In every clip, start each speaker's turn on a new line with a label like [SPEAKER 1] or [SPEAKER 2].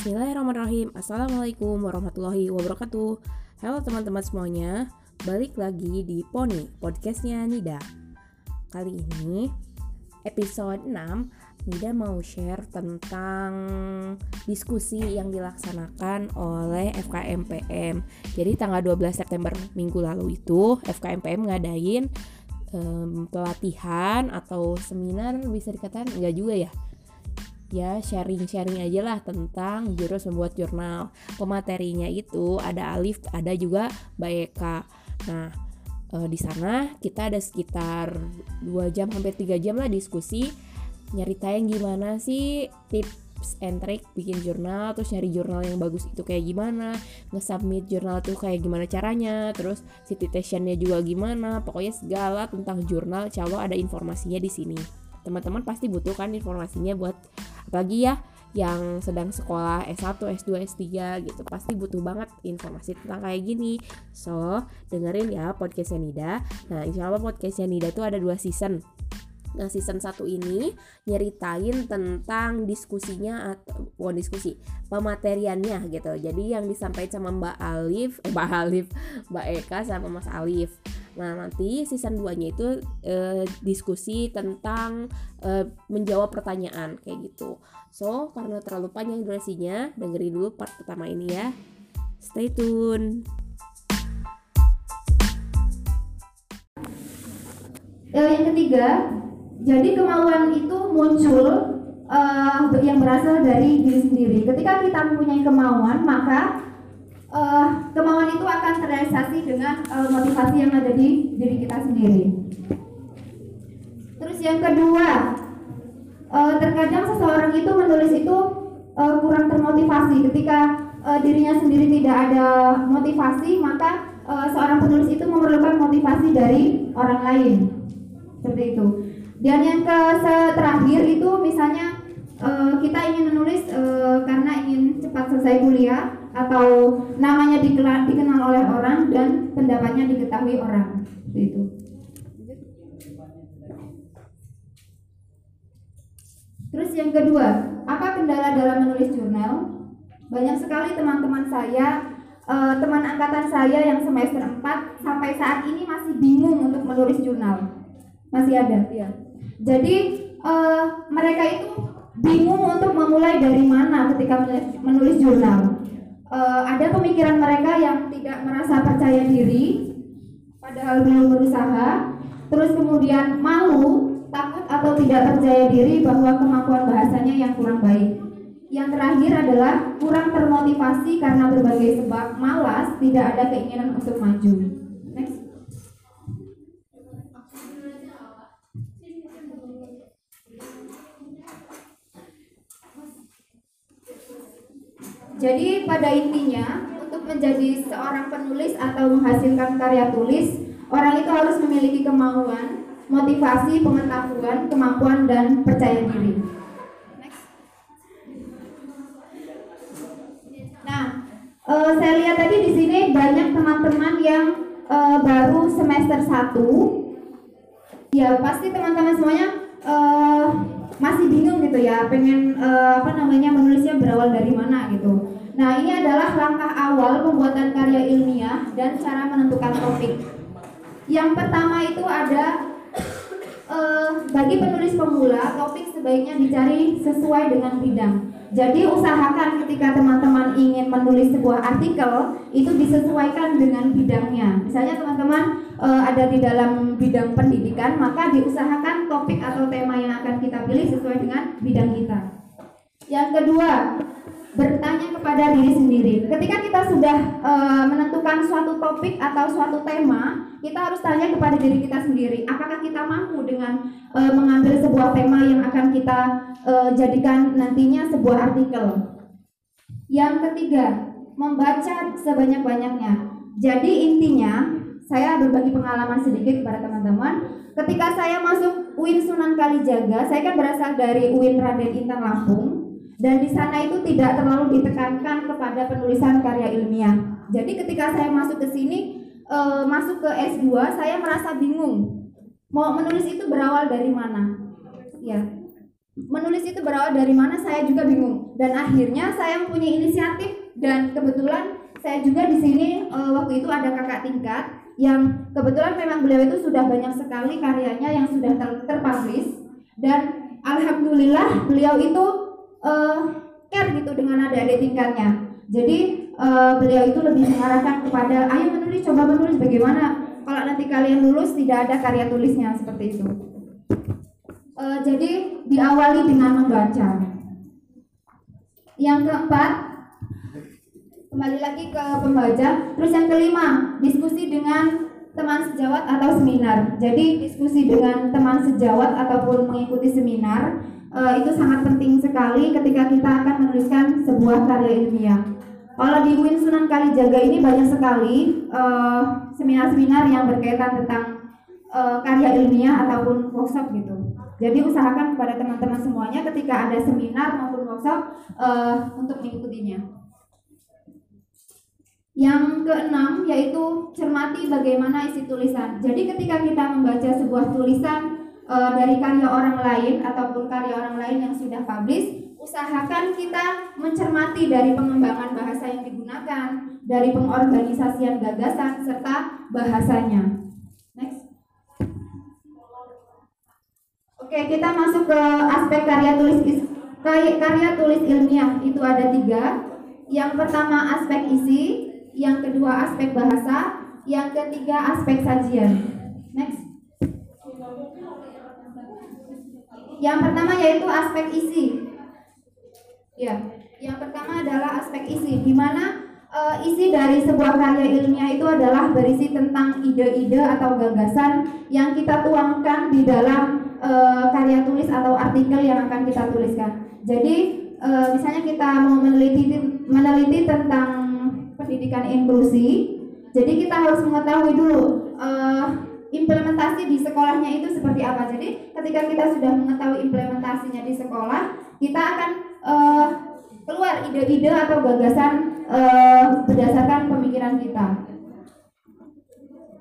[SPEAKER 1] Bismillahirrahmanirrahim. Assalamualaikum warahmatullahi wabarakatuh. Halo teman-teman semuanya Balik lagi di Pony Podcastnya Nida. Kali ini Episode 6 Nida mau share tentang Diskusi yang dilaksanakan oleh FKMPM Jadi tanggal 12 September minggu lalu itu FKMPM ngadain um, pelatihan atau seminar bisa dikatakan enggak juga ya ya sharing-sharing aja lah tentang jurus membuat jurnal. Pematerinya itu ada Alif, ada juga Mbak Eka. Nah, e, di sana kita ada sekitar 2 jam hampir 3 jam lah diskusi nyeritain gimana sih tips and trick bikin jurnal terus nyari jurnal yang bagus itu kayak gimana nge-submit jurnal tuh kayak gimana caranya terus citationnya juga gimana pokoknya segala tentang jurnal insya ada informasinya di sini teman-teman pasti butuh kan informasinya buat apalagi ya yang sedang sekolah S1, S2, S3 gitu. Pasti butuh banget informasi tentang kayak gini. So dengerin ya podcastnya Nida. Nah insya Allah podcastnya Nida tuh ada dua season Nah season 1 ini nyeritain tentang diskusinya atau bukan diskusi pemateriannya gitu. Jadi yang disampaikan sama Mbak Alif, eh, Mbak Alif, Mbak Eka sama Mas Alif. Nah, nanti season 2-nya itu eh, diskusi tentang eh, menjawab pertanyaan kayak gitu. So, karena terlalu panjang durasinya, dengerin dulu part pertama ini ya. Stay tune.
[SPEAKER 2] Yang ketiga, jadi kemauan itu muncul uh, yang berasal dari diri sendiri. Ketika kita mempunyai kemauan, maka uh, kemauan itu akan terrealisasi dengan uh, motivasi yang ada di diri kita sendiri. Terus yang kedua, uh, terkadang seseorang itu menulis itu uh, kurang termotivasi. Ketika uh, dirinya sendiri tidak ada motivasi, maka uh, seorang penulis itu memerlukan motivasi dari orang lain. Seperti itu. Dan yang ke terakhir itu misalnya uh, kita ingin menulis uh, karena ingin cepat selesai kuliah atau namanya dikenal, dikenal oleh orang dan pendapatnya diketahui orang. Itu terus yang kedua apa kendala dalam menulis jurnal? Banyak sekali teman-teman saya uh, teman angkatan saya yang semester 4 sampai saat ini masih bingung untuk menulis jurnal. Masih ada? Ya jadi uh, mereka itu bingung untuk memulai dari mana ketika menulis jurnal. Uh, ada pemikiran mereka yang tidak merasa percaya diri padahal belum berusaha. Terus kemudian malu takut atau tidak percaya diri bahwa kemampuan bahasanya yang kurang baik. Yang terakhir adalah kurang termotivasi karena berbagai sebab malas tidak ada keinginan untuk maju Jadi pada intinya untuk menjadi seorang penulis atau menghasilkan karya tulis, orang itu harus memiliki kemauan, motivasi, pengetahuan, kemampuan dan percaya diri. Nah, uh, saya lihat tadi di sini banyak teman-teman yang uh, baru semester 1 Ya, pasti teman-teman semuanya uh, masih bingung gitu ya, pengen uh, apa namanya menulisnya berawal dari mana gitu. Nah, ini adalah langkah awal pembuatan karya ilmiah dan cara menentukan topik. Yang pertama itu ada uh, bagi penulis pemula, topik sebaiknya dicari sesuai dengan bidang. Jadi usahakan ketika teman-teman ingin menulis sebuah artikel itu disesuaikan dengan bidangnya. Misalnya teman-teman uh, ada di dalam bidang pendidikan, maka diusahakan topik atau tema yang akan kita pilih sesuai dengan bidang kita. Yang kedua, bertanya kepada diri sendiri. Ketika kita sudah e, menentukan suatu topik atau suatu tema, kita harus tanya kepada diri kita sendiri, apakah kita mampu dengan e, mengambil sebuah tema yang akan kita e, jadikan nantinya sebuah artikel. Yang ketiga, membaca sebanyak-banyaknya. Jadi intinya, saya berbagi pengalaman sedikit kepada teman-teman. Ketika saya masuk UIN Sunan Kalijaga, saya kan berasal dari UIN Raden Intan Lampung dan di sana itu tidak terlalu ditekankan kepada penulisan karya ilmiah. Jadi ketika saya masuk ke sini, e, masuk ke S2, saya merasa bingung. Mau menulis itu berawal dari mana? Ya. menulis itu berawal dari mana saya juga bingung dan akhirnya saya mempunyai inisiatif dan kebetulan saya juga di sini uh, waktu itu ada kakak tingkat yang kebetulan memang beliau itu sudah banyak sekali karyanya yang sudah ter terpublish dan alhamdulillah beliau itu uh, care gitu dengan adik-adik tingkatnya. Jadi uh, beliau itu lebih mengarahkan kepada ayo menulis coba menulis bagaimana? Kalau nanti kalian lulus tidak ada karya tulisnya seperti itu. Uh, jadi diawali dengan membaca. Yang keempat kembali lagi ke pembaca. Terus yang kelima diskusi dengan teman sejawat atau seminar. Jadi diskusi dengan teman sejawat ataupun mengikuti seminar uh, itu sangat penting sekali ketika kita akan menuliskan sebuah karya ilmiah kalau di UIN Sunan Kalijaga ini banyak sekali eh, seminar-seminar uh, yang berkaitan tentang uh, karya ilmiah ataupun workshop gitu. Jadi usahakan kepada teman-teman semuanya ketika ada seminar maupun workshop uh, untuk mengikutinya. Yang keenam yaitu cermati bagaimana isi tulisan. Jadi ketika kita membaca sebuah tulisan e, dari karya orang lain ataupun karya orang lain yang sudah publish, usahakan kita mencermati dari pengembangan bahasa yang digunakan, dari pengorganisasian gagasan serta bahasanya. Next. Oke, kita masuk ke aspek karya tulis karya tulis ilmiah itu ada tiga. Yang pertama aspek isi, yang kedua aspek bahasa, yang ketiga aspek sajian. Next. Yang pertama yaitu aspek isi. Ya, yang pertama adalah aspek isi, di mana uh, isi dari sebuah karya ilmiah itu adalah berisi tentang ide-ide atau gagasan yang kita tuangkan di dalam uh, karya tulis atau artikel yang akan kita tuliskan. Jadi uh, misalnya kita mau meneliti meneliti tentang pendidikan inklusi. Jadi kita harus mengetahui dulu uh, implementasi di sekolahnya itu seperti apa. Jadi ketika kita sudah mengetahui implementasinya di sekolah, kita akan uh, keluar ide-ide atau gagasan uh, berdasarkan pemikiran kita.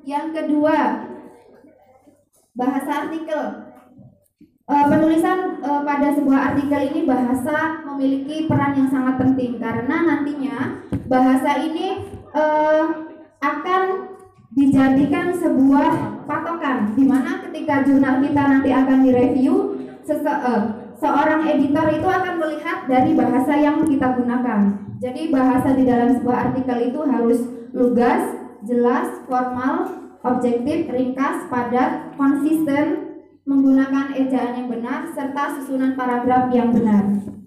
[SPEAKER 2] Yang kedua, bahasa artikel. Uh, penulisan uh, pada sebuah artikel ini bahasa memiliki peran yang sangat penting karena nantinya bahasa ini uh, akan dijadikan sebuah patokan di mana ketika jurnal kita nanti akan direview sese uh, seorang editor itu akan melihat dari bahasa yang kita gunakan. Jadi bahasa di dalam sebuah artikel itu harus lugas, jelas, formal, objektif, ringkas, padat, konsisten, menggunakan ejaan yang benar serta susunan paragraf yang benar.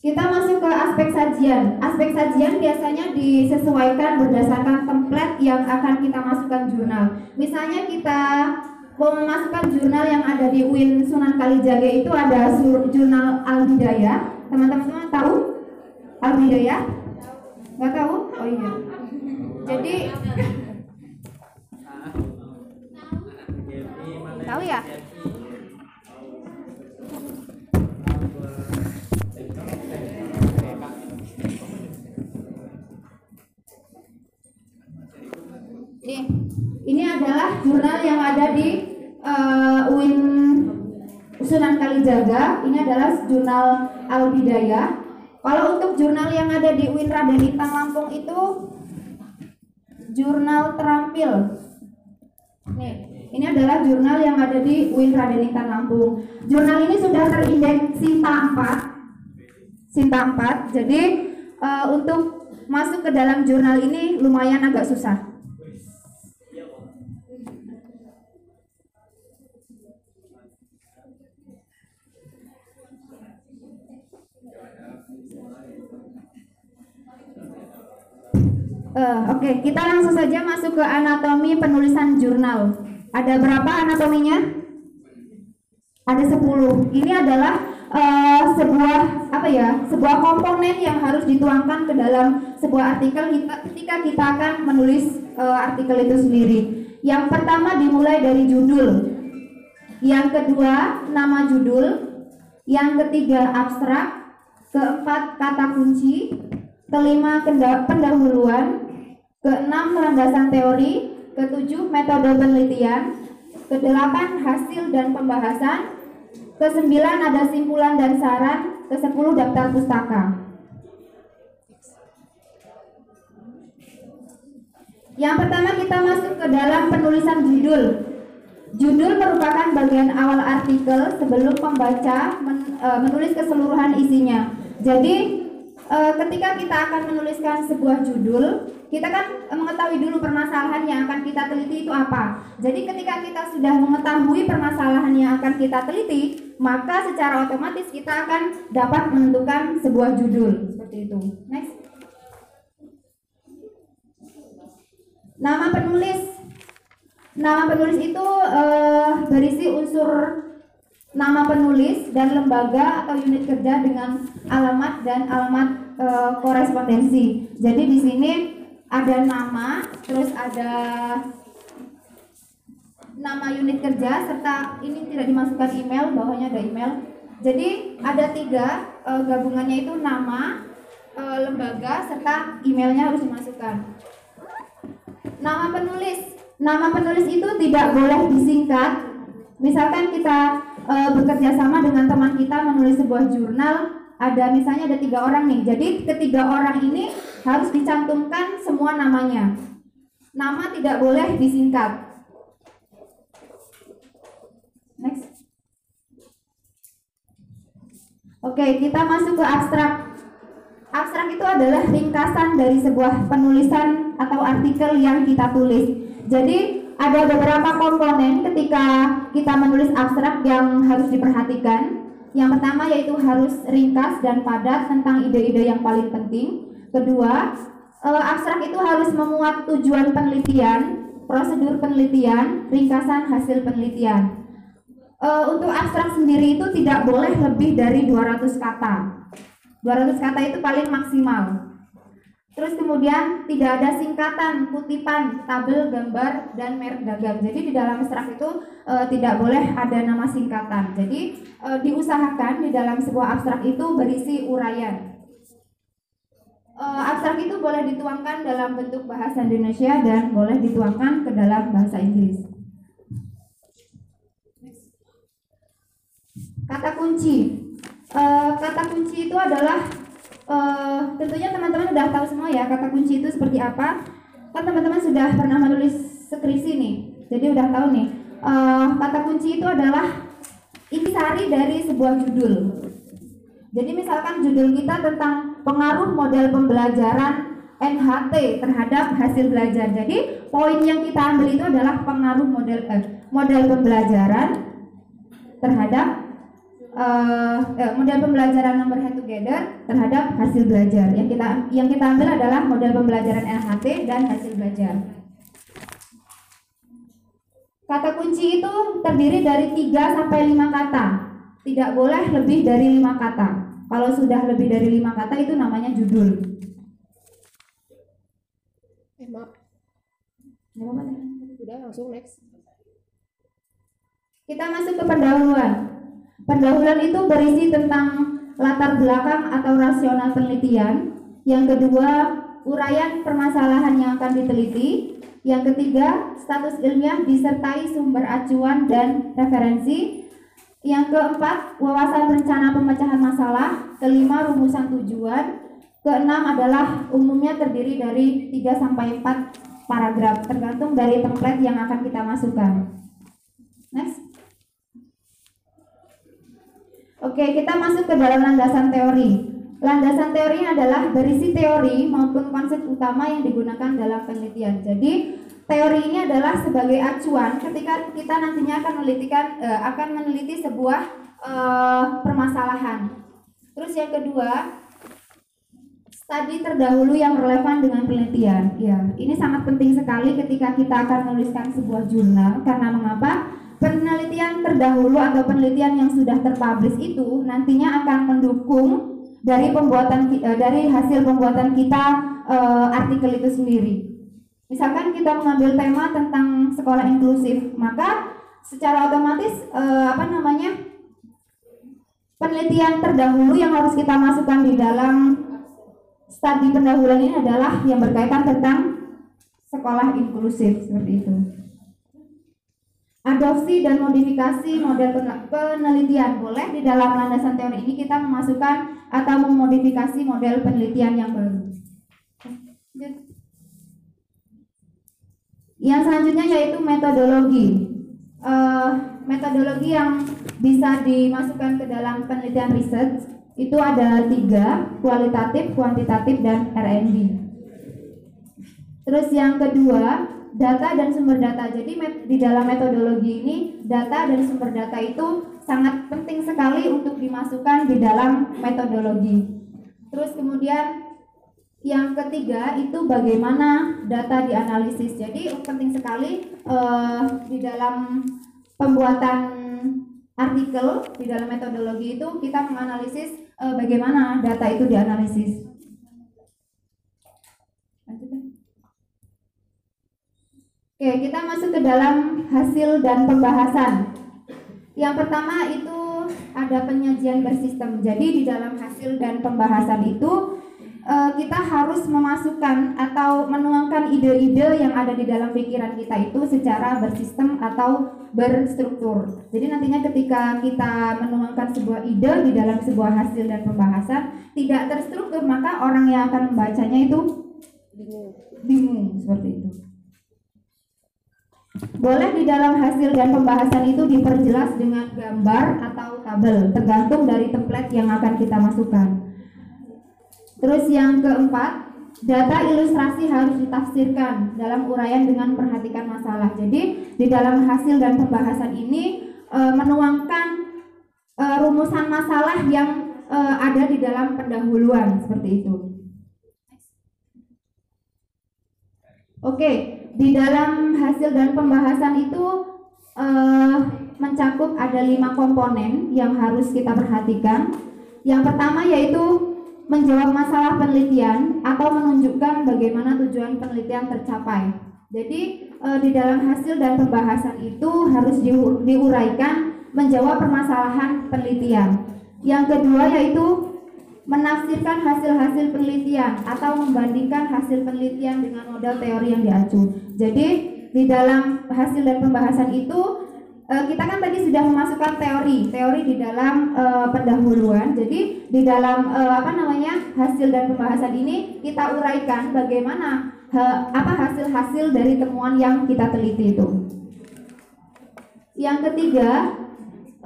[SPEAKER 2] Kita masuk ke aspek sajian. Aspek sajian biasanya disesuaikan berdasarkan template yang akan kita masukkan jurnal. Misalnya kita mau memasukkan jurnal yang ada di UIN Sunan Kalijaga itu ada jurnal Al Bidayah. Teman-teman tahu Al Bidayah? Gak tahu? Oh iya. Jadi Tahu ya? Nih, ini adalah jurnal yang ada di uh, UIN Sunan Kalijaga. Ini adalah jurnal Al Bidayah. Kalau untuk jurnal yang ada di UIN Raden Intan Lampung itu jurnal terampil. Nih, ini adalah jurnal yang ada di UIN Raden Intan Lampung. Jurnal ini sudah terindeks Sinta 4. Sinta 4. Jadi uh, untuk masuk ke dalam jurnal ini lumayan agak susah. Uh, Oke, okay. kita langsung saja masuk ke anatomi penulisan jurnal. Ada berapa anatominya? Ada 10. Ini adalah uh, sebuah apa ya? Sebuah komponen yang harus dituangkan ke dalam sebuah artikel ketika kita akan menulis uh, artikel itu sendiri. Yang pertama dimulai dari judul. Yang kedua nama judul. Yang ketiga abstrak. Keempat kata kunci. Kelima pendahuluan. Keenam landasan teori ketujuh metode penelitian, Kedelapan hasil dan pembahasan. Kesembilan ada simpulan dan saran. Kesepuluh daftar pustaka. Yang pertama kita masuk ke dalam penulisan judul. Judul merupakan bagian awal artikel sebelum pembaca men, e, menulis keseluruhan isinya. Jadi e, ketika kita akan menuliskan sebuah judul, kita kan mengetahui dulu permasalahan yang akan kita teliti itu apa. Jadi ketika kita sudah mengetahui permasalahan yang akan kita teliti, maka secara otomatis kita akan dapat menentukan sebuah judul seperti itu. Next. Nama penulis Nama penulis itu uh, berisi unsur nama penulis dan lembaga atau unit kerja dengan alamat dan alamat uh, korespondensi. Jadi di sini ada nama, terus ada nama unit kerja serta ini tidak dimasukkan email, bawahnya ada email. Jadi ada tiga uh, gabungannya itu nama, uh, lembaga serta emailnya harus dimasukkan. Nama penulis Nama penulis itu tidak boleh disingkat. Misalkan kita e, bekerja sama dengan teman kita menulis sebuah jurnal, ada misalnya ada tiga orang nih. Jadi ketiga orang ini harus dicantumkan semua namanya. Nama tidak boleh disingkat. Next. Oke, kita masuk ke abstrak. Abstrak itu adalah ringkasan dari sebuah penulisan atau artikel yang kita tulis. Jadi ada beberapa komponen ketika kita menulis abstrak yang harus diperhatikan. Yang pertama yaitu harus ringkas dan padat tentang ide-ide yang paling penting. Kedua, eh, abstrak itu harus memuat tujuan penelitian, prosedur penelitian, ringkasan hasil penelitian. Eh, untuk abstrak sendiri itu tidak boleh lebih dari 200 kata. 200 kata itu paling maksimal. Terus kemudian tidak ada singkatan, kutipan, tabel, gambar, dan merek dagang. Jadi di dalam abstrak itu e, tidak boleh ada nama singkatan. Jadi e, diusahakan di dalam sebuah abstrak itu berisi uraian. E, abstrak itu boleh dituangkan dalam bentuk bahasa Indonesia dan boleh dituangkan ke dalam bahasa Inggris. Kata kunci. E, kata kunci itu adalah uh, tentunya teman-teman sudah tahu semua ya kata kunci itu seperti apa. Kan teman-teman sudah pernah menulis skripsi nih, jadi udah tahu nih. Uh, kata kunci itu adalah intisari dari sebuah judul. Jadi misalkan judul kita tentang pengaruh model pembelajaran NHT terhadap hasil belajar. Jadi poin yang kita ambil itu adalah pengaruh model eh, model pembelajaran terhadap uh, model pembelajaran number head together terhadap hasil belajar. Yang kita yang kita ambil adalah model pembelajaran LHT dan hasil belajar. Kata kunci itu terdiri dari 3 sampai 5 kata. Tidak boleh lebih dari 5 kata. Kalau sudah lebih dari 5 kata itu namanya judul.
[SPEAKER 1] Eh, maaf.
[SPEAKER 2] apa
[SPEAKER 1] Udah langsung next.
[SPEAKER 2] Kita masuk ke pendahuluan. Pendahuluan itu berisi tentang latar belakang atau rasional penelitian. Yang kedua, uraian permasalahan yang akan diteliti. Yang ketiga, status ilmiah disertai sumber acuan dan referensi. Yang keempat, wawasan rencana pemecahan masalah. Kelima, rumusan tujuan. Keenam adalah umumnya terdiri dari 3 sampai 4 paragraf tergantung dari template yang akan kita masukkan. Next. Oke, kita masuk ke dalam landasan teori. Landasan teori adalah berisi teori maupun konsep utama yang digunakan dalam penelitian. Jadi, teori ini adalah sebagai acuan ketika kita nantinya akan menelitikan eh, akan meneliti sebuah eh, permasalahan. Terus yang kedua, studi terdahulu yang relevan dengan penelitian. Ya, ini sangat penting sekali ketika kita akan menuliskan sebuah jurnal karena mengapa? Penelitian terdahulu atau penelitian yang sudah terpublish itu nantinya akan mendukung dari pembuatan eh, dari hasil pembuatan kita uh, artikel itu sendiri. Misalkan kita mengambil tema tentang sekolah inklusif, maka secara otomatis uh, apa namanya penelitian terdahulu yang harus kita masukkan di dalam studi pendahuluan ini adalah yang berkaitan tentang sekolah inklusif seperti itu. Adopsi dan modifikasi model penelitian. Boleh di dalam landasan teori ini kita memasukkan atau memodifikasi model penelitian yang baru. Yang selanjutnya yaitu metodologi. Uh, metodologi yang bisa dimasukkan ke dalam penelitian riset itu ada tiga, kualitatif, kuantitatif, dan R&D. Terus yang kedua, data dan sumber data. Jadi di dalam metodologi ini, data dan sumber data itu sangat penting sekali untuk dimasukkan di dalam metodologi. Terus kemudian yang ketiga itu bagaimana data dianalisis. Jadi penting sekali uh, di dalam pembuatan artikel di dalam metodologi itu kita menganalisis uh, bagaimana data itu dianalisis. Oke, kita masuk ke dalam hasil dan pembahasan. Yang pertama itu ada penyajian bersistem. Jadi di dalam hasil dan pembahasan itu uh, kita harus memasukkan atau menuangkan ide-ide yang ada di dalam pikiran kita itu secara bersistem atau berstruktur. Jadi nantinya ketika kita menuangkan sebuah ide di dalam sebuah hasil dan pembahasan tidak terstruktur, maka orang yang akan membacanya itu bingung, bingung seperti itu. Boleh di dalam hasil dan pembahasan itu diperjelas dengan gambar atau tabel, tergantung dari template yang akan kita masukkan. Terus yang keempat, data ilustrasi harus ditafsirkan dalam uraian dengan perhatikan masalah. Jadi di dalam hasil dan pembahasan ini e, menuangkan e, rumusan masalah yang e, ada di dalam pendahuluan seperti itu. Oke, di dalam hasil dan pembahasan itu e, mencakup ada lima komponen yang harus kita perhatikan. Yang pertama yaitu menjawab masalah penelitian atau menunjukkan bagaimana tujuan penelitian tercapai. Jadi e, di dalam hasil dan pembahasan itu harus di, diuraikan menjawab permasalahan penelitian. Yang kedua yaitu menafsirkan hasil-hasil penelitian atau membandingkan hasil penelitian dengan model teori yang diacu. Jadi di dalam hasil dan pembahasan itu Eh, kita kan tadi sudah memasukkan teori, teori di dalam uh, pendahuluan. Jadi di dalam uh, apa namanya hasil dan pembahasan ini kita uraikan bagaimana ha, apa hasil-hasil dari temuan yang kita teliti itu. Yang ketiga,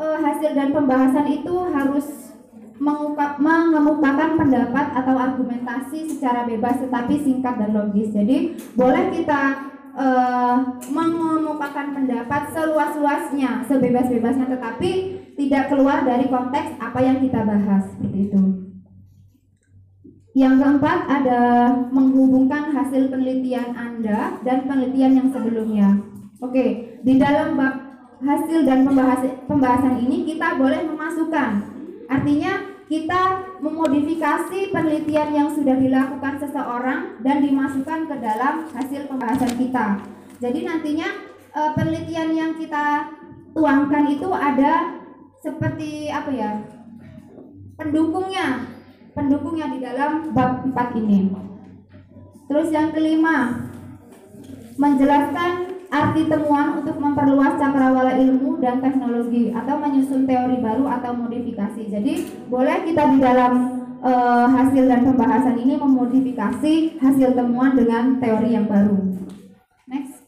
[SPEAKER 2] uh, hasil dan pembahasan itu harus mengungkap, mengemukakan pendapat atau argumentasi secara bebas tetapi singkat dan logis. Jadi boleh kita uh, mengemukakan pendapat seluas-luasnya, sebebas-bebasnya, tetapi tidak keluar dari konteks apa yang kita bahas seperti itu. Yang keempat ada menghubungkan hasil penelitian Anda dan penelitian yang sebelumnya. Oke, di dalam bab hasil dan pembahasan, pembahasan ini kita boleh memasukkan. Artinya kita memodifikasi penelitian yang sudah dilakukan seseorang dan dimasukkan ke dalam hasil pembahasan kita. Jadi nantinya e, penelitian yang kita tuangkan itu ada seperti apa ya? pendukungnya, pendukungnya di dalam bab 4 ini. Terus yang kelima, menjelaskan arti temuan untuk memperluas cakrawala ilmu dan teknologi atau menyusun teori baru atau modifikasi. Jadi boleh kita di dalam e, hasil dan pembahasan ini memodifikasi hasil temuan dengan teori yang baru. Next.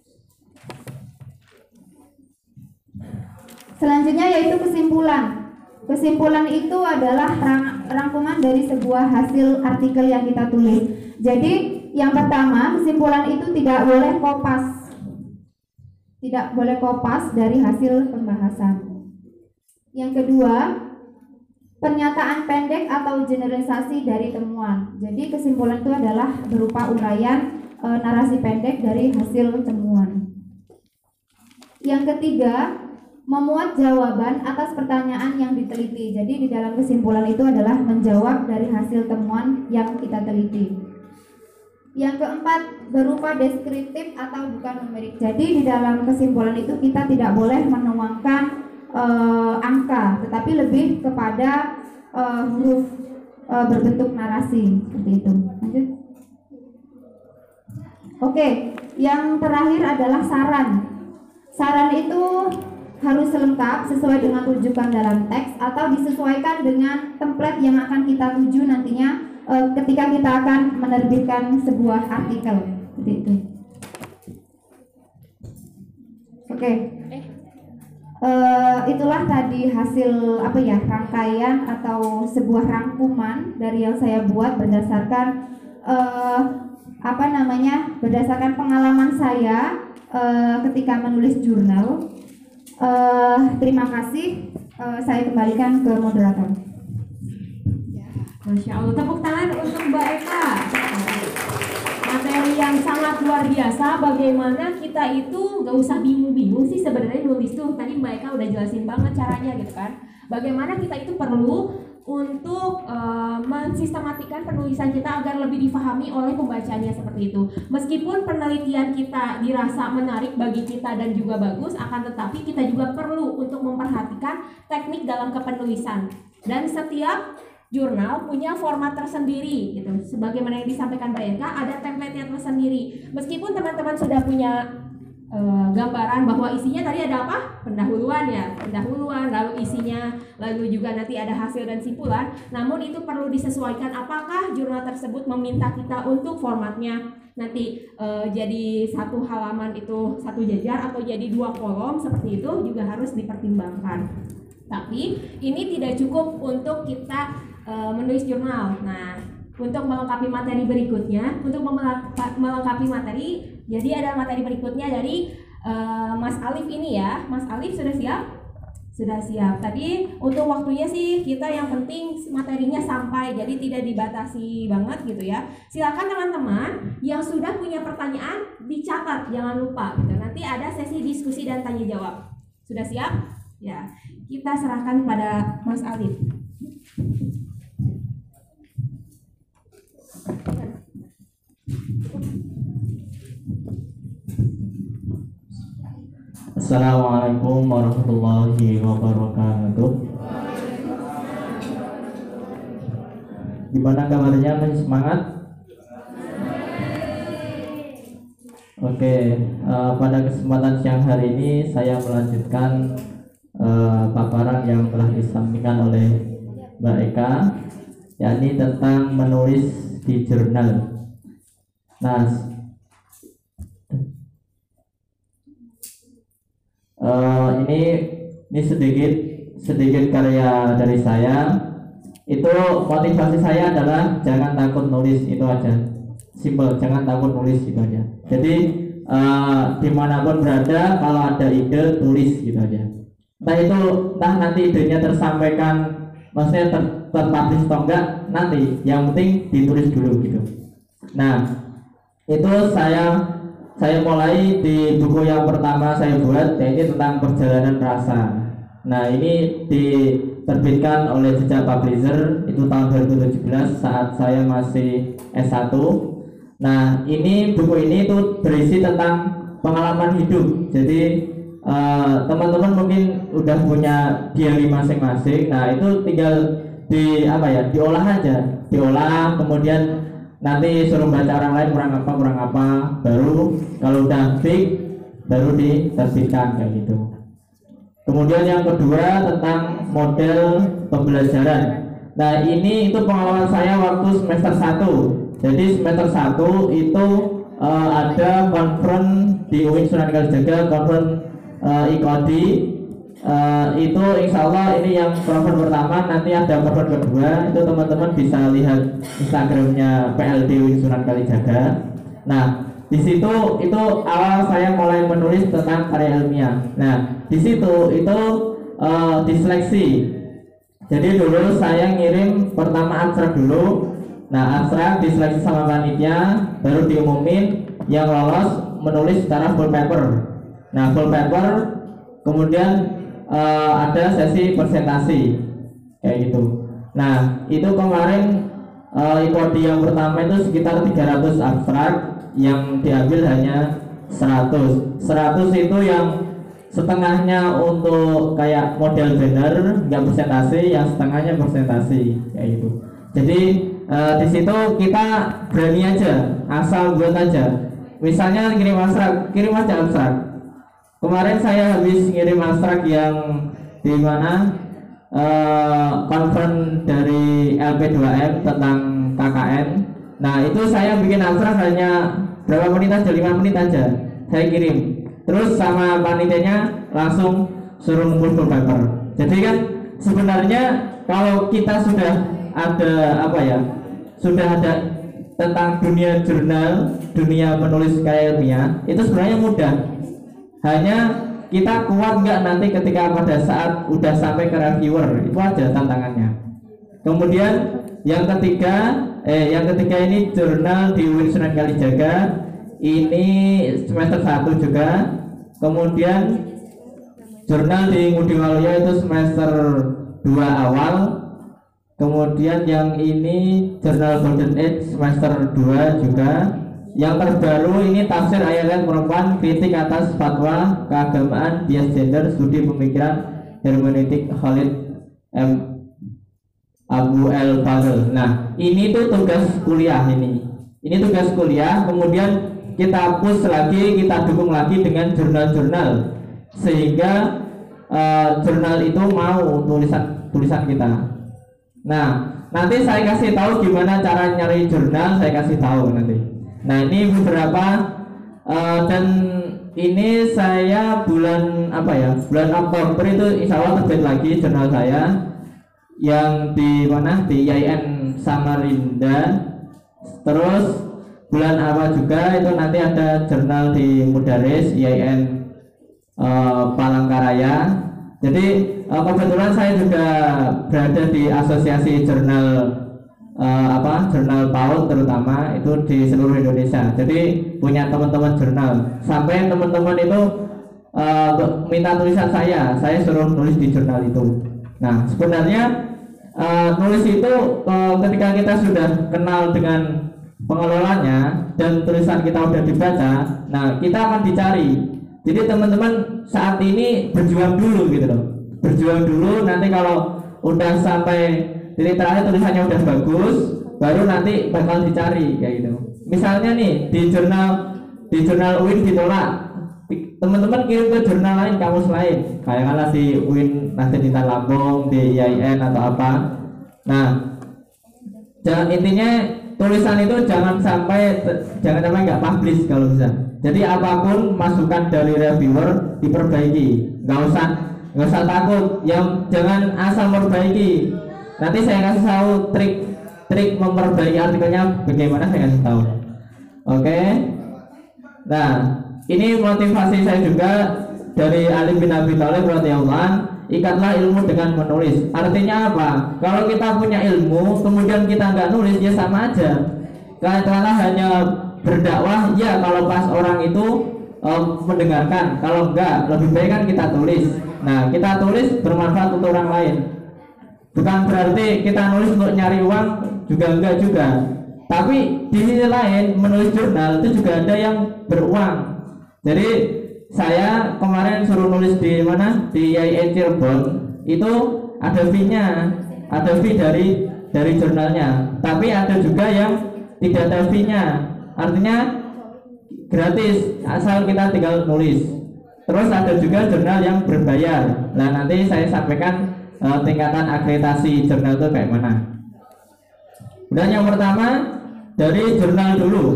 [SPEAKER 2] Selanjutnya yaitu kesimpulan. Kesimpulan itu adalah rang, rangkuman dari sebuah hasil artikel yang kita tulis. Jadi yang pertama, kesimpulan itu tidak boleh kopas tidak boleh kopas dari hasil pembahasan. Yang kedua, pernyataan pendek atau generalisasi dari temuan. Jadi kesimpulan itu adalah berupa uraian e, narasi pendek dari hasil temuan. Yang ketiga, memuat jawaban atas pertanyaan yang diteliti. Jadi di dalam kesimpulan itu adalah menjawab dari hasil temuan yang kita teliti. Yang keempat, berupa deskriptif atau bukan numerik. Jadi di dalam kesimpulan itu kita tidak boleh menuangkan uh, angka, tetapi lebih kepada uh, huruf uh, berbentuk narasi seperti itu. Lanjut. Oke, yang terakhir adalah saran. saran itu harus lengkap sesuai dengan rujukan dalam teks atau disesuaikan dengan template yang akan kita tuju nantinya uh, ketika kita akan menerbitkan sebuah artikel seperti itu. Oke. Okay. Uh, itulah tadi hasil apa ya rangkaian atau sebuah rangkuman dari yang saya buat berdasarkan uh, apa namanya berdasarkan pengalaman saya uh, ketika menulis jurnal Uh, terima kasih. Uh, saya kembalikan ke moderator.
[SPEAKER 1] Masya Allah, tepuk tangan untuk Mbak Eka. Materi yang sangat luar biasa. Bagaimana kita itu gak usah bingung-bingung sih sebenarnya nulis tuh. Tadi Mbak Eka udah jelasin banget caranya gitu kan. Bagaimana kita itu perlu untuk uh, mensistematikan penulisan kita agar lebih difahami oleh pembacanya seperti itu. Meskipun penelitian kita dirasa menarik bagi kita dan juga bagus, akan tetapi kita juga perlu untuk memperhatikan teknik dalam kepenulisan. Dan setiap jurnal punya format tersendiri gitu. Sebagaimana yang disampaikan Mbak Eka, ada template-nya tersendiri. Meskipun teman-teman sudah punya uh, gambaran bahwa isinya tadi ada apa? Pendahuluan ya, pendahuluan, lalu isinya, lalu juga nanti ada hasil dan simpulan. Namun itu perlu disesuaikan apakah jurnal tersebut meminta kita untuk formatnya nanti uh, jadi satu halaman itu satu jajar atau jadi dua kolom seperti itu juga harus dipertimbangkan. Tapi ini tidak cukup untuk kita uh, menulis jurnal. Nah, untuk melengkapi materi berikutnya, untuk melengkapi materi jadi ada materi berikutnya dari uh, Mas Alif ini ya. Mas Alif sudah siap? Sudah siap. Tadi untuk waktunya sih kita yang penting materinya sampai jadi tidak dibatasi banget gitu ya. Silakan teman-teman yang sudah punya pertanyaan dicatat jangan lupa gitu. Nanti ada sesi diskusi dan tanya jawab. Sudah siap? Ya. Kita serahkan pada Mas Alif.
[SPEAKER 3] Assalamualaikum warahmatullahi wabarakatuh. Gimana kabarnya? Masih semangat? Oke, uh, pada kesempatan siang hari ini saya melanjutkan uh, paparan yang telah disampaikan oleh Mbak Eka, yakni tentang menulis di jurnal. Nah, uh, ini ini sedikit sedikit karya dari saya. Itu motivasi saya adalah jangan takut nulis itu aja. Simple jangan takut nulis itu aja. Jadi uh, di mana pun berada kalau ada ide tulis gitu aja. Entah itu entah nanti idenya tersampaikan maksudnya ter, terpublish atau enggak nanti. Yang penting ditulis dulu gitu. Nah itu saya saya mulai di buku yang pertama saya buat yaitu tentang perjalanan rasa. Nah ini diterbitkan oleh Jejak Publisher itu tahun 2017 saat saya masih S1. Nah ini buku ini itu berisi tentang pengalaman hidup. Jadi eh, teman-teman uh, mungkin udah punya diary masing-masing. Nah itu tinggal di apa ya diolah aja, diolah kemudian nanti suruh baca orang lain kurang apa kurang apa baru kalau udah fix baru diterbitkan kayak gitu. Kemudian yang kedua tentang model pembelajaran. Nah ini itu pengalaman saya waktu semester 1 jadi semester 1 itu uh, ada konferen di UIN Sunan Kalijaga konferen uh, IKODI uh, itu insya Allah ini yang program pertama nanti ada program kedua. Itu teman-teman bisa lihat Instagramnya PLD Sunan Kalijaga. Nah di situ itu awal saya mulai menulis tentang karya ilmiah. Nah di situ itu uh, diseleksi. Jadi dulu saya ngirim pertama abstrak dulu. Nah abstrak diseleksi sama panitia baru diumumin. Yang lolos menulis secara full paper. Nah full paper kemudian uh, ada sesi presentasi. Kayak gitu. Nah itu kemarin uh, yang pertama itu sekitar 300 abstrak yang diambil hanya 100 100 itu yang setengahnya untuk kayak model banner nggak presentasi yang setengahnya presentasi. Kayak gitu. Jadi uh, di situ kita berani aja asal buat aja. Misalnya kirim abstrak kirim aja abstrak kemarin saya habis ngirim abstrak yang di mana eh konferen dari LP2M tentang KKN. Nah itu saya bikin abstrak hanya berapa menit aja, lima menit aja. Saya kirim. Terus sama panitianya langsung suruh ngumpul full paper. Jadi kan sebenarnya kalau kita sudah ada apa ya, sudah ada tentang dunia jurnal, dunia menulis karya ilmiah, itu sebenarnya mudah. Hanya kita kuat nggak nanti ketika pada saat udah sampai ke reviewer, itu aja tantangannya. Kemudian yang ketiga, eh yang ketiga ini jurnal di UIN Sunan Kalijaga, ini semester 1 juga. Kemudian jurnal di Ngudi Waluya itu semester 2 awal kemudian yang ini jurnal Golden Age semester 2 juga yang terbaru ini tafsir ayat perempuan kritik atas fatwa keagamaan bias gender studi pemikiran hermeneutik Khalid M Abu El Fadl nah ini tuh tugas kuliah ini ini tugas kuliah kemudian kita push lagi kita dukung lagi dengan jurnal-jurnal sehingga uh, jurnal itu mau tulisan tulisan kita. Nah, nanti saya kasih tahu gimana cara nyari jurnal, saya kasih tahu nanti. Nah, ini beberapa uh, dan ini saya bulan apa ya? Bulan Oktober itu insya Allah terbit lagi jurnal saya yang di mana di IAIN Samarinda. Terus bulan apa juga itu nanti ada jurnal di Mudaris IAIN uh, Palangkaraya. Jadi uh, kebetulan saya juga berada di asosiasi jurnal uh, apa jurnal PAUD terutama itu di seluruh Indonesia. Jadi punya teman-teman jurnal. Sampai teman-teman itu uh, minta tulisan saya, saya suruh nulis di jurnal itu. Nah sebenarnya uh, nulis itu uh, ketika kita sudah kenal dengan pengelolanya dan tulisan kita udah dibaca, nah kita akan dicari. Jadi teman-teman saat ini berjuang dulu gitu loh, berjuang dulu. Nanti kalau udah sampai terakhir tulisannya udah bagus, baru nanti bakal dicari kayak gitu. Misalnya nih di jurnal di jurnal UIN ditolak, teman-teman kirim ke jurnal lain kamus lain, kayak kalah di UIN nanti di Lampung, di IAIN atau apa. Nah, jangan intinya tulisan itu jangan sampai jangan sampai nggak publish kalau bisa. Jadi apa pun masukan dari reviewer diperbaiki. Nggak usah nggak usah takut. Yang jangan asal memperbaiki nanti saya kasih tahu trik trik memperbaiki artikelnya bagaimana saya kasih tahu. Oke? Nah ini motivasi saya juga dari Ali bin Abi Thalib radhiyallahu ikatlah ilmu dengan menulis. Artinya apa? Kalau kita punya ilmu kemudian kita nggak nulis ya sama aja. Karena hanya berdakwah ya kalau pas orang itu um, mendengarkan. Kalau enggak lebih baik kan kita tulis. Nah kita tulis bermanfaat untuk orang lain bukan berarti kita nulis untuk nyari uang juga enggak juga. Tapi di sisi lain menulis jurnal itu juga ada yang beruang. Jadi saya kemarin suruh nulis di mana? Di IAIN Cirebon. Itu ada fee-nya ada fee dari dari jurnalnya. Tapi ada juga yang tidak ada fee-nya. Artinya gratis asal kita tinggal nulis. Terus ada juga jurnal yang berbayar. Nah nanti saya sampaikan uh, tingkatan akreditasi jurnal itu kayak mana dan yang pertama dari jurnal dulu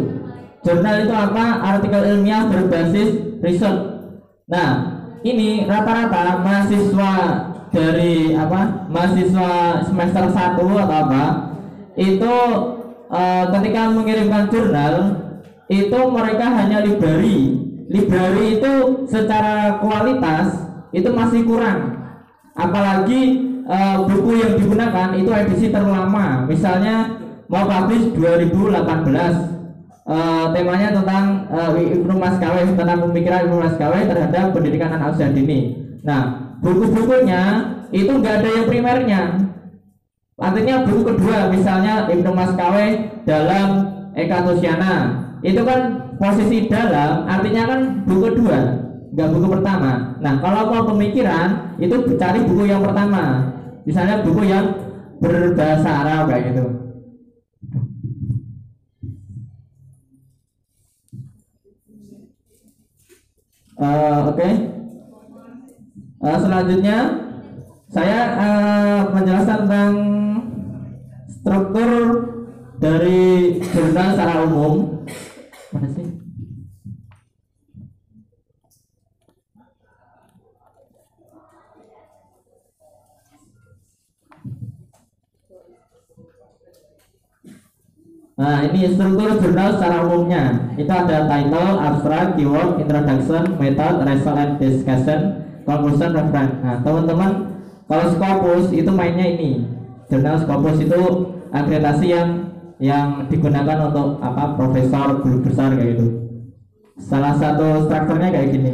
[SPEAKER 3] jurnal itu apa artikel ilmiah berbasis riset. Nah, ini rata-rata mahasiswa dari apa? Mahasiswa semester 1 atau apa? Itu e, ketika mengirimkan jurnal itu mereka hanya library. Library itu secara kualitas itu masih kurang. Apalagi e, buku yang digunakan itu edisi terlama. Misalnya mau publish 2018 uh, temanya tentang uh, Ibnu tentang pemikiran Ibnu Maskawai terhadap pendidikan anak usia dini. Nah, buku-bukunya itu enggak ada yang primernya. Artinya buku kedua misalnya Ibnu Maskawai dalam Eka Tusiana itu kan posisi dalam artinya kan buku kedua enggak buku pertama. Nah kalau mau pemikiran itu cari buku yang pertama, misalnya buku yang berbahasa Arab kayak gitu. Uh, Oke, okay. Eh, selanjutnya saya eh, menjelaskan tentang struktur dari jurnal secara umum. Mana sih? Nah, ini struktur jurnal secara umumnya. Itu ada title, abstract, keyword, introduction, method, result and discussion, conclusion, reference. Nah, teman-teman, kalau Scopus itu mainnya ini. Jurnal Scopus itu akreditasi yang yang digunakan untuk apa profesor guru besar kayak gitu. Salah satu strukturnya kayak gini.